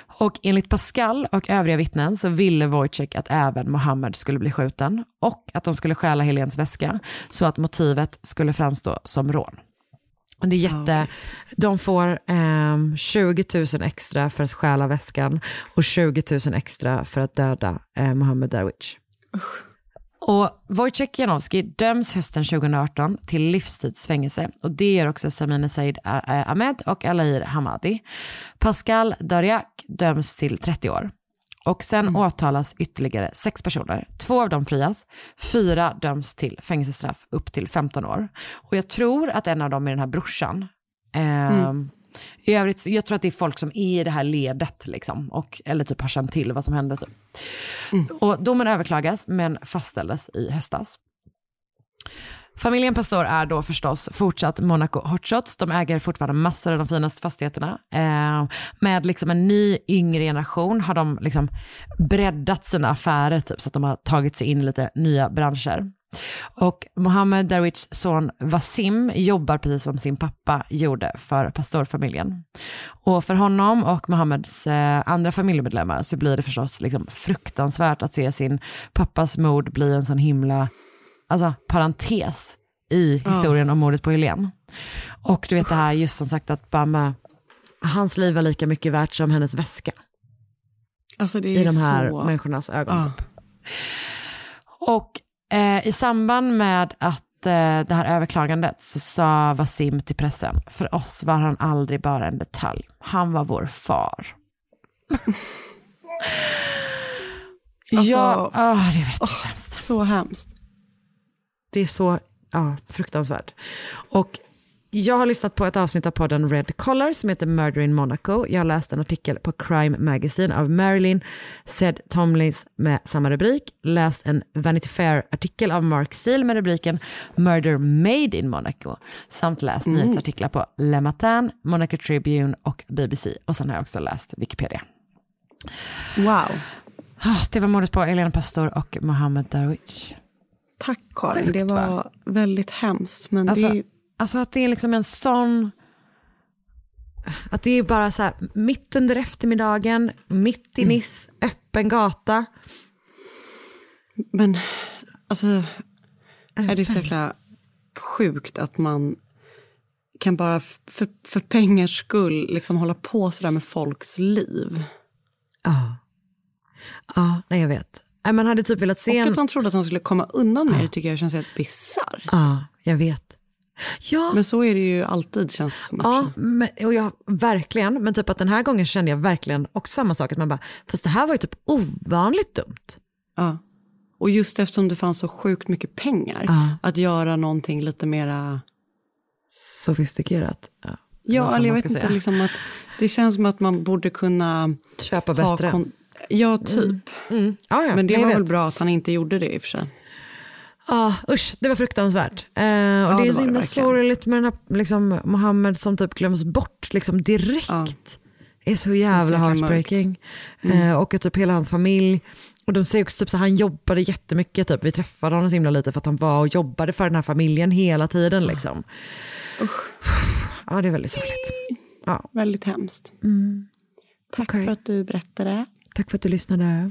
Och enligt Pascal och övriga vittnen så ville Wojciech att även Mohammed skulle bli skjuten och att de skulle stjäla Helens väska så att motivet skulle framstå som rån. Och det är jätte, de får ehm, 20 000 extra för att stjäla väskan och 20 000 extra för att döda eh, Mohammed Darwish. Och Wojciech Janowski döms hösten 2018 till livstidsfängelse och det gör också Samine Said eh, Ahmed och Alair Hamadi. Pascal Dariak döms till 30 år. Och sen åtalas ytterligare sex personer. Två av dem frias, fyra döms till fängelsestraff upp till 15 år. Och jag tror att en av dem är den här brorsan. Ehm, I övrigt, jag tror att det är folk som är i det här ledet, liksom, och, eller typ har känt till vad som hände. Typ. Och domen överklagas, men fastställdes i höstas. Familjen Pastor är då förstås fortsatt Monaco Hotshots. De äger fortfarande massor av de finaste fastigheterna. Eh, med liksom en ny yngre generation har de liksom breddat sina affärer typ, så att de har tagit sig in lite nya branscher. Och Mohammed Darwichs son Wasim jobbar precis som sin pappa gjorde för pastorfamiljen. Och för honom och Mohammeds eh, andra familjemedlemmar så blir det förstås liksom fruktansvärt att se sin pappas mord bli en sån himla alltså, parentes i historien om mordet på Helen. Och du vet det här just som sagt att Bamba hans liv var lika mycket värt som hennes väska. Alltså det är I de här så... människornas ögon. Ja. Typ. Och eh, i samband med att eh, det här överklagandet så sa Wasim till pressen, för oss var han aldrig bara en detalj, han var vår far. Alltså, ja, oh, det är jättehemskt. Så hemskt. Det är så ja, fruktansvärt. Och jag har lyssnat på ett avsnitt av podden Red Collar som heter Murder in Monaco. Jag har läst en artikel på Crime Magazine av Marilyn Zed Tomlins med samma rubrik. Läst en Vanity Fair-artikel av Mark Seal med rubriken Murder Made in Monaco. Samt läst nyhetsartiklar på Le Matin, Monaco Tribune och BBC. Och sen har jag också läst Wikipedia. Wow. Ah, det var mordet på Elena Pastor och Mohammed Darwish. Tack Karin, Sjukt, det var väldigt hemskt. Men Alltså, det är, alltså att det är liksom en sån... Att det är bara så här, mitt under eftermiddagen, mitt i Mm. Nice, öppen gata. men alltså, är det så jäkla sjukt att man kan bara för, för pengars skull liksom hålla på sådär med folks liv. Ja. Ja, nej jag vet. Man hade typ velat se Och en... att han trodde att han skulle komma undan med det tycker jag känns helt bisarrt. Ja, jag vet. Ja, Men så är det ju alltid känns det som. ja men, och jag, verkligen. Men typ att den här gången kände jag verkligen också samma sak. Att man bara, fast det här var ju typ ovanligt dumt. Ja. Och just eftersom det fanns så sjukt mycket pengar, Ja. att göra någonting lite mera Sofistikerat. Ja, Ja, eller jag vet inte, liksom att det känns som att man borde kunna Köpa bättre. kon- Ja, typ. Mm. Ja, ja, Men det nej, var väl bra att han inte gjorde det i och för sig. Ja, usch, det var fruktansvärt. Eh, och det är det så himla sorgligt med den här liksom, Mohammed som typ glöms bort liksom, direkt. Ja. Det är så jävla heartbreaking. Eh, och typ hela hans familj, och de säger också typ så han jobbade jättemycket, typ. vi träffade honom så himla lite för att han var och jobbade för den här familjen hela tiden. Liksom. Ja, det är väldigt sorgligt. Ja, Väldigt hemskt. Tack Okej. för att du berättade. tack för att du lyssnade.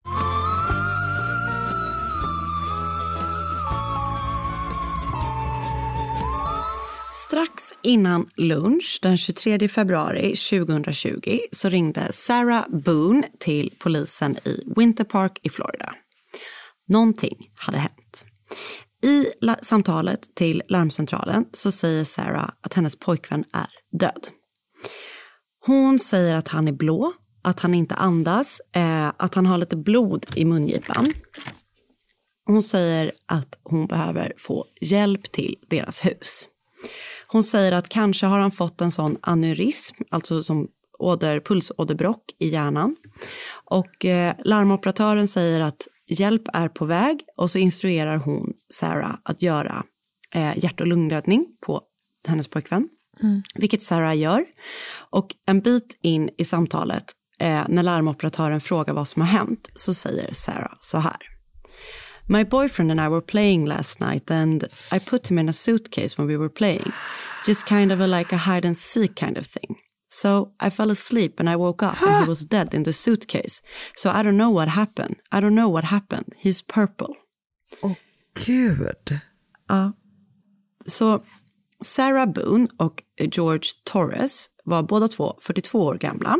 Strax innan lunch den 23 februari 2020 så ringde Sarah Boone till polisen i Winter Park i Florida. Någonting hade hänt. I la- samtalet till larmcentralen så säger Sarah att hennes pojkvän är död. Hon säger att han är blå, att han inte andas, eh, att han har lite blod i mungipan. Hon säger att hon behöver få hjälp till deras hus. Hon säger att kanske har han fått en sån aneurysm, alltså som åder, pulsåderbråck i hjärnan. Och eh, larmoperatören säger att hjälp är på väg och så instruerar hon Sarah att göra eh, hjärt och lungräddning på hennes pojkvän. Vilket Sarah gör. Och en bit in i samtalet, eh, när larmoperatören frågar vad som har hänt, så säger Sarah så här. My boyfriend and I were playing last night and I put him in a suitcase when we were playing. Just kind of a, like a hide and seek kind of thing. So I fell asleep and I woke up and he was dead in the suitcase. So I don't know what happened. I don't know what happened. He's purple. Gud. Ja. Så Sarah Boone och George Torres var båda två 42 år gamla.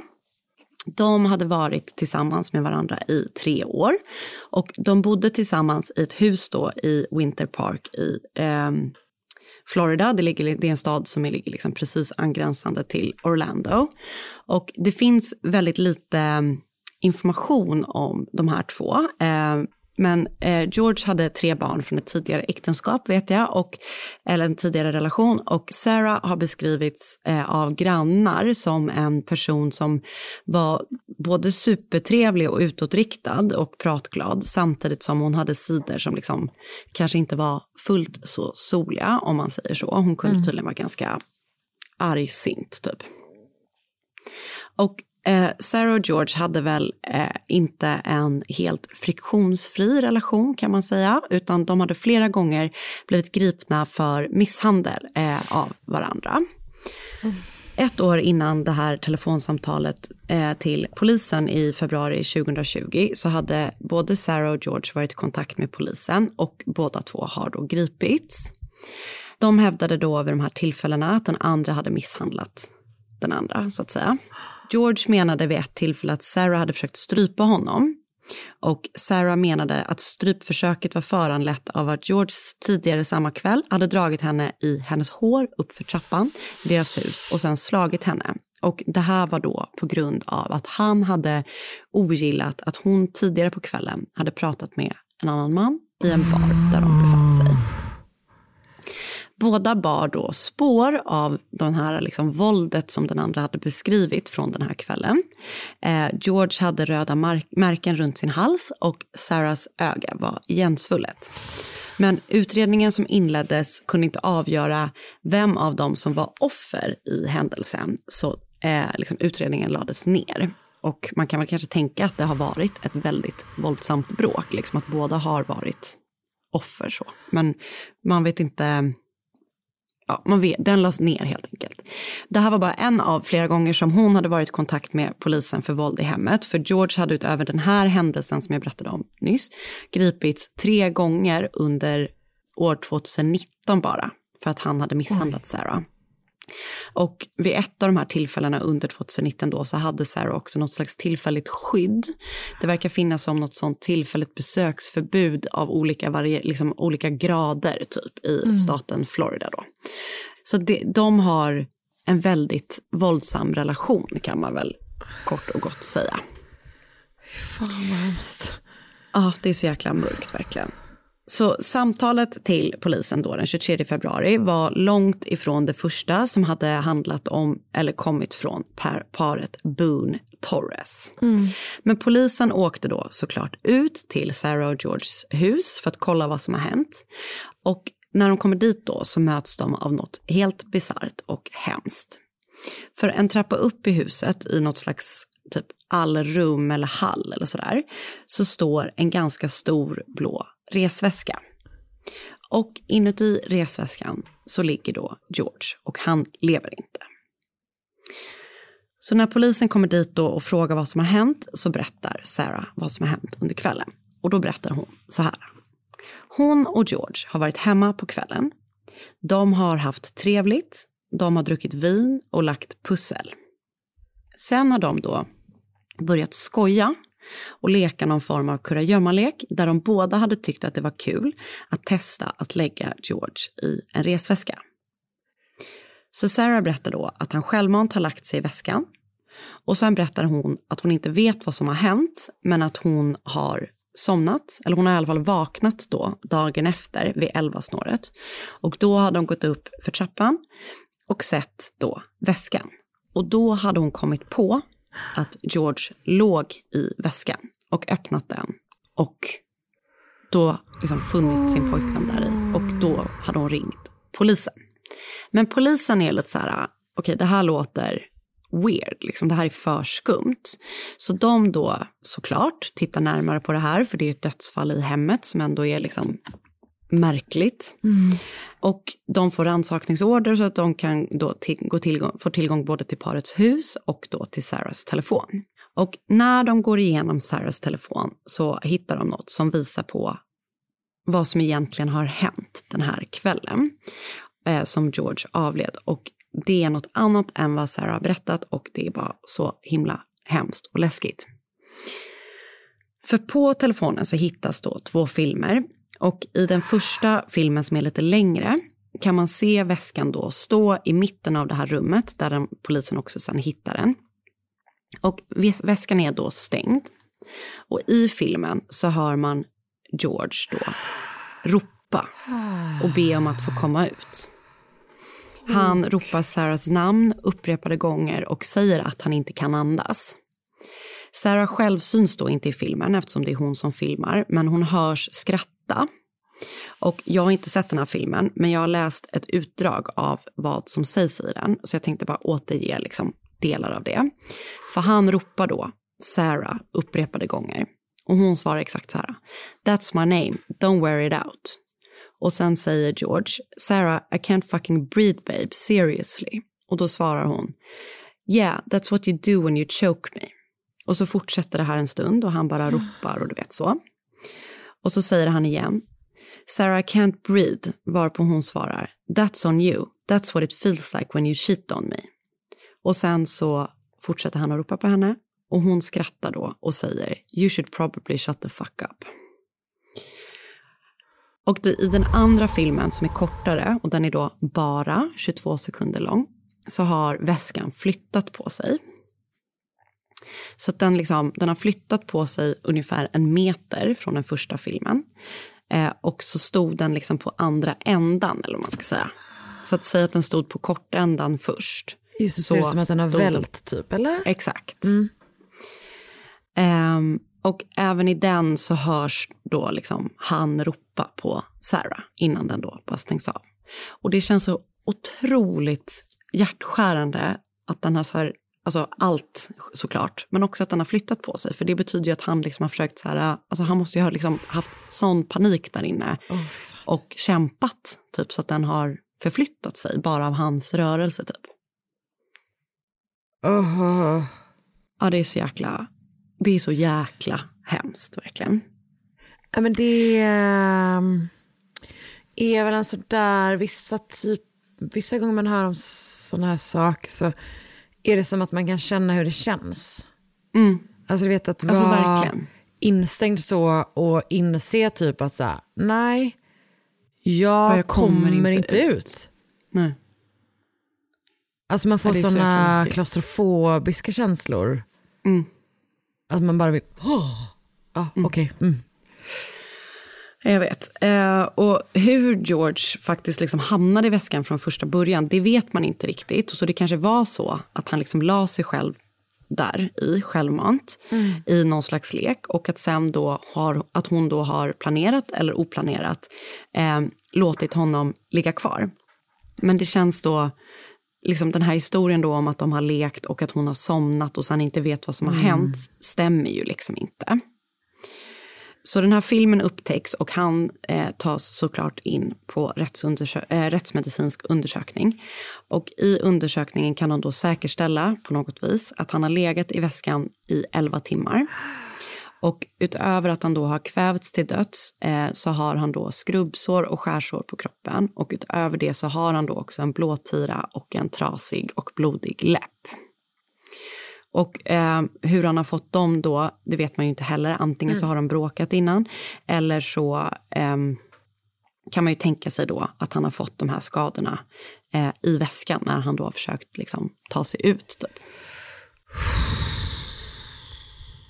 De hade varit tillsammans med varandra i tre år och de bodde tillsammans i ett hus då i Winter Park i eh, Florida. Det, ligger, det är en stad som ligger liksom precis angränsande till Orlando. Och det finns väldigt lite ehm, information om de här två. Eh, men eh, George hade tre barn från ett tidigare äktenskap vet jag, och, eller en tidigare relation. Och Sarah har beskrivits eh, av grannar som en person som var både supertrevlig och utåtriktad och pratglad samtidigt som hon hade sidor som liksom kanske inte var fullt så soliga om man säger så. Hon kunde tydligen vara ganska argsint typ. Och eh, Sarah och George hade väl eh, inte en helt friktionsfri relation kan man säga, utan de hade flera gånger blivit gripna för misshandel eh, av varandra. Ett år innan det här telefonsamtalet eh, till polisen i februari 2020 så hade både Sarah och George varit i kontakt med polisen och båda två har då gripits. De hävdade då vid de här tillfällena att den andra hade misshandlat den andra så att säga. George menade vid ett tillfälle att Sarah hade försökt strypa honom och Sarah menade att strypförsöket var föranlett av att George tidigare samma kväll hade dragit henne i hennes hår uppför trappan i deras hus och sen slagit henne. Och det här var då på grund av att han hade ogillat att hon tidigare på kvällen hade pratat med en annan man i en bar där de befann sig. Båda bar då spår av den här liksom våldet som den andra hade beskrivit från den här kvällen. Eh, George hade röda märken runt sin hals och Sarahs öga var igensvullet. Men utredningen som inleddes kunde inte avgöra vem av dem som var offer i händelsen, så eh, liksom utredningen lades ner. Och man kan väl kanske tänka att det har varit ett väldigt våldsamt bråk, liksom att båda har varit offer så. Men man vet inte ja, man vet, den lades ner helt enkelt. Det här var bara en av flera gånger som hon hade varit i kontakt med polisen för våld i hemmet. För George hade utöver den här händelsen som jag berättade om nyss gripits tre gånger under år 2019 bara för att han hade misshandlat Oj. Sarah. Och vid ett av de här tillfällena under 2019 då så hade Sarah också något slags tillfälligt skydd. Det verkar finnas som något sånt tillfälligt besöksförbud av olika, varie, liksom olika grader typ i mm. staten Florida då. Så det, de har en väldigt våldsam relation kan man väl kort och gott säga. Fan vad hemskt. Ja, det är så jäkla mörkt verkligen. Så samtalet till polisen då den 23 februari var långt ifrån det första som hade handlat om eller kommit från paret Boone Torres. Mm. Men polisen åkte då såklart ut till Sarah och Georges hus för att kolla vad som har hänt. Och när de kommer dit då så möts de av något helt bisarrt och hemskt. För en trappa upp i huset i något slags typ allrum eller hall eller sådär så står en ganska stor blå resväska. Och inuti resväskan så ligger då George och han lever inte. Så när polisen kommer dit då och frågar vad som har hänt så berättar Sarah vad som har hänt under kvällen. Och då berättar hon så här. Hon och George har varit hemma på kvällen. De har haft trevligt, de har druckit vin och lagt pussel. Sen har de då börjat skoja och leka någon form av kurragömmalek där de båda hade tyckt att det var kul att testa att lägga George i en resväska. Så Sarah berättar då att han självmant har lagt sig i väskan och sen berättar hon att hon inte vet vad som har hänt men att hon har somnat, eller hon har i alla fall vaknat då dagen efter vid elvasnåret. Och då hade hon gått upp för trappan och sett då väskan. Och då hade hon kommit på att George låg i väskan och öppnat den och då liksom funnit sin pojkvän där i och då hade hon ringt polisen. Men polisen är lite så här, okej okay, det här låter weird, liksom, det här är för skumt. Så de då såklart tittar närmare på det här, för det är ett dödsfall i hemmet som ändå är liksom märkligt. Mm. Och de får rannsakningsorder så att de kan då till, gå tillgång, få tillgång både till parets hus och då till Sarahs telefon. Och när de går igenom Sarahs telefon så hittar de något som visar på vad som egentligen har hänt den här kvällen eh, som George avled. Och det är något annat än vad Sarah har berättat och det är bara så himla hemskt och läskigt. För på telefonen så hittas då två filmer och i den första filmen som är lite längre kan man se väskan då stå i mitten av det här rummet där den, polisen också sen hittar den. Och väskan är då stängd. Och i filmen så hör man George då ropa och be om att få komma ut. Han ropar Sarahs namn upprepade gånger och säger att han inte kan andas. Sarah själv syns då inte i filmen eftersom det är hon som filmar, men hon hörs skratta. Och jag har inte sett den här filmen, men jag har läst ett utdrag av vad som sägs i den. Så jag tänkte bara återge liksom delar av det. För han ropar då Sarah upprepade gånger. Och hon svarar exakt så här. That's my name, don't wear it out. Och sen säger George, Sarah, I can't fucking breathe babe, seriously. Och då svarar hon, yeah, that's what you do when you choke me. Och så fortsätter det här en stund och han bara ropar och du vet så. Och så säger han igen, Sarah I can't breathe, varpå hon svarar, that's on you, that's what it feels like when you cheat on me. Och sen så fortsätter han att ropa på henne och hon skrattar då och säger, you should probably shut the fuck up. Och det, i den andra filmen som är kortare och den är då bara 22 sekunder lång så har väskan flyttat på sig. Så den, liksom, den har flyttat på sig ungefär en meter från den första filmen. Eh, och så stod den liksom på andra ändan, eller vad man ska säga. Så att säga att den stod på kortändan först. Just det, så ser ut som att den har vält typ, eller? Exakt. Mm. Ehm, och även i den så hörs då liksom han ropa på Sarah innan den då bara stängs av. Och det känns så otroligt hjärtskärande att den har så här, alltså allt såklart, men också att den har flyttat på sig. För det betyder ju att han liksom har försökt så här, alltså han måste ju ha liksom haft sån panik där inne och kämpat typ så att den har förflyttat sig bara av hans rörelse typ. Oh. Ja, det är så jäkla, det är så jäkla hemskt verkligen. Ja, men det ehm, är väl en sådär, vissa typ, vissa gånger man hör om sådana här saker så är det som att man kan känna hur det känns. Mm. Alltså du vet att Alltså, vara verkligen. instängd så och inse typ att så här, nej, jag, jag kommer, kommer inte, inte ut. Nej. Alltså man får sådana klaustrofobiska känslor. Mm. Att man bara vill, åh, ja okej. Mm. Jag vet. Eh, och hur George faktiskt liksom hamnade i väskan från första början, det vet man inte riktigt. Så det kanske var så att han liksom la sig själv där i, självmant, i någon slags lek. Och att sen då har, att hon då har planerat eller oplanerat eh, låtit honom ligga kvar. Men det känns då, liksom den här historien då om att de har lekt och att hon har somnat och sen inte vet vad som har hänt, stämmer ju liksom inte. Så den här filmen upptäcks och han eh, tas såklart in på rättsundersö- eh, rättsmedicinsk undersökning. Och i undersökningen kan de då säkerställa på något vis att han har legat i väskan i 11 timmar. Och utöver att han då har kvävts till döds eh, så har han då skrubbsår och skärsår på kroppen. Och utöver det så har han då också en blåtira och en trasig och blodig läpp. Och eh, hur han har fått dem då, det vet man ju inte heller. Antingen så har de bråkat innan eller så ehm, kan man ju tänka sig då att han har fått de här skadorna eh, i väskan när han då har försökt liksom, ta sig ut. Typ.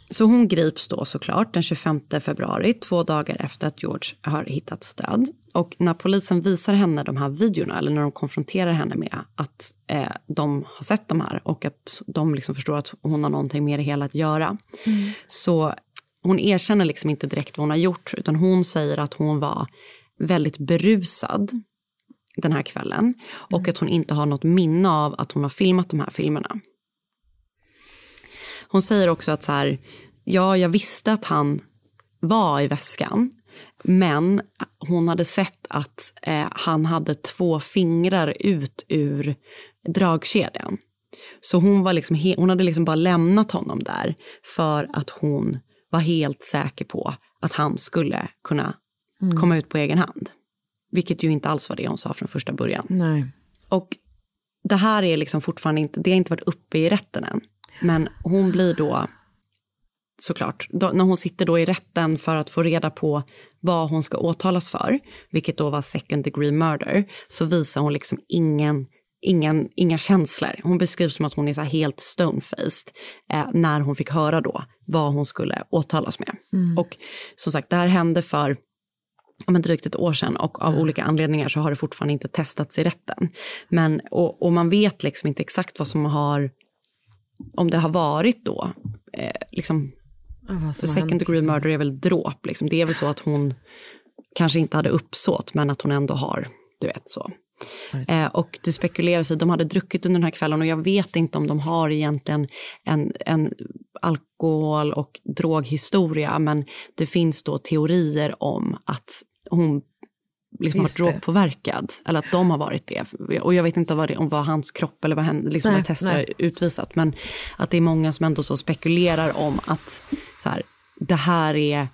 Så hon grips då såklart den 25 februari, två dagar efter att George har hittats död. Och när polisen visar henne de här videorna, eller när de konfronterar henne med att eh, de har sett de här och att de liksom förstår att hon har någonting med det hela att göra, så hon erkänner liksom inte direkt vad hon har gjort, utan hon säger att hon var väldigt berusad den här kvällen och att hon inte har något minne av att hon har filmat de här filmerna. Hon säger också att så här, ja, jag visste att han var i väskan, men hon hade sett att eh, han hade två fingrar ut ur dragkedjan. Så hon, var liksom hon hade liksom bara lämnat honom där för att hon var helt säker på att han skulle kunna komma ut på egen hand. Vilket ju inte alls var det hon sa från första början. Nej. Och det här är liksom fortfarande inte, det har inte varit uppe i rätten än. Men hon blir då, såklart, då, när hon sitter då i rätten för att få reda på vad hon ska åtalas för, vilket då var second degree murder, så visar hon liksom ingen, ingen, inga känslor. Hon beskrivs som att hon är så helt stonefaced eh, när hon fick höra då vad hon skulle åtalas med. Och som sagt, det här hände för men drygt ett år sedan och av olika anledningar så har det fortfarande inte testats i rätten. Men, och, och man vet liksom inte exakt vad som har, om det har varit då, eh, liksom, Har second degree liksom. murder är väl dråp, liksom. det är väl så att hon kanske inte hade uppsåt men att hon ändå har, du vet så. Eh, och det spekuleras i, de hade druckit under den här kvällen och jag vet inte om de har egentligen en, en alkohol och droghistoria men det finns då teorier om att hon liksom varit drogpåverkad eller att de har varit det. Och jag vet inte vad det, om vad hans kropp eller vad hen, liksom Nej, tester nej. utvisat men att det är många som ändå så spekulerar om att så här, det här är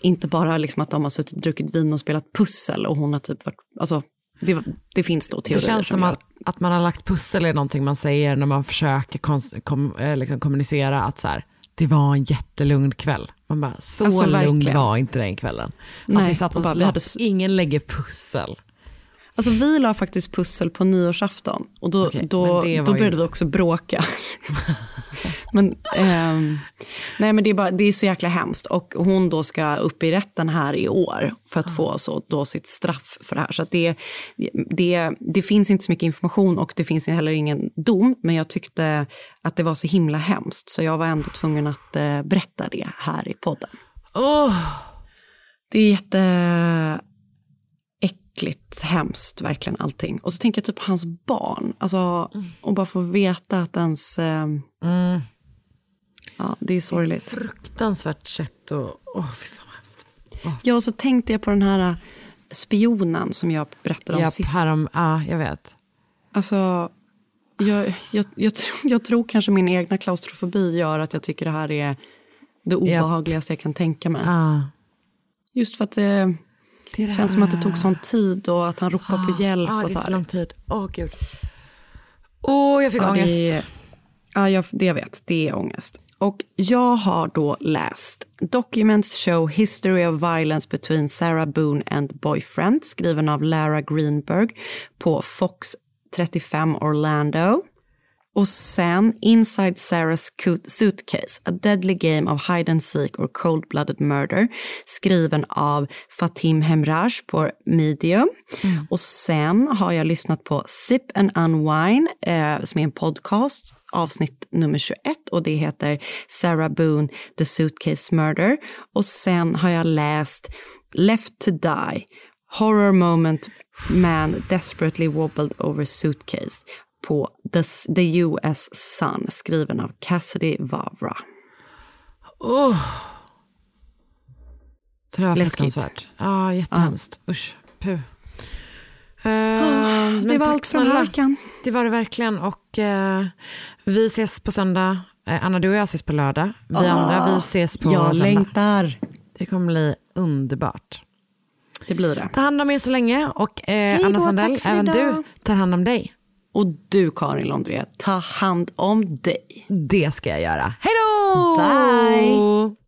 inte bara liksom att de har suttit och druckit vin och spelat pussel och hon har typ varit, alltså det, det finns då teorier Det känns som gör- att, att man har lagt pussel är någonting man säger när man försöker kom, eh, liksom kommunicera att så här, det var en jättelugn kväll. Man bara, så Alltså, lugn var inte den kvällen. att Nej, vi satt oss bara, vi hade Ingen lägger pussel. Alltså vi la faktiskt pussel på nyårsafton och då, Okej, då, då ju- började vi också bråka. men, ehm, nej men det är, bara, det är så jäkla hemskt och hon då ska upp i rätten här i år för att få så, då sitt straff för det här. Så det, det, det finns inte så mycket information och det finns heller ingen dom men jag tyckte att det var så himla hemskt så jag var ändå tvungen att eh, berätta det här i podden. Det är jätte äckligt, hemskt, verkligen allting. Och så tänker jag typ på hans barn. Alltså, och bara få veta att ens... Eh, Ja, det är sorgligt. Fruktansvärt sätt och, åh fy fan vad hemskt. Ja, och så tänkte jag på den här eh, spionen som jag berättade om Japp, sist. härom, ja jag vet. Alltså, jag, jag, jag, tror- jag tror kanske min egna klaustrofobi gör att jag tycker det här är det obehagligaste jag kan tänka mig. Ah. Just för att det, Det det känns som att det tog sån tid och att han ropar på hjälp. Ja, och det så är så här. lång tid. Åh gud. Åh, jag fick Ja, ångest. det Ja, jag, det jag vet. Det är ångest. Och jag har då läst Documents show history of violence between Sarah Boone and boyfriend skriven av Lara Greenberg på Fox 35 Orlando. Och sen Inside Sarah's Suitcase, A Deadly Game of Hide and Seek or Cold-Blooded Murder skriven av Fatim Hemraj på Medium. Och sen har jag lyssnat på Sip and Unwine eh, som är en podcast avsnitt nummer 21 och det heter Sarah Boone, The Suitcase Murder. Och sen har jag läst Left to Die, Horror Moment Man Desperately Wobbled Over Suitcase på The, US Sun skriven av Cassidy Vavra. Det där var fruktansvärt. Ja, jättehemskt. Usch, puh. Uh, det var allt från den här veckan. Det var det verkligen och eh, vi ses på söndag. Eh, Anna, du och jag ses på lördag. Vi andra, vi ses på Jag söndag. längtar. Det kommer bli underbart. Det blir det. Ta hand om er så länge och Anna Sandell, även du tar hand om dig. Och du Karin Londré, ta hand om dig. Det ska jag göra. Hej då! Bye!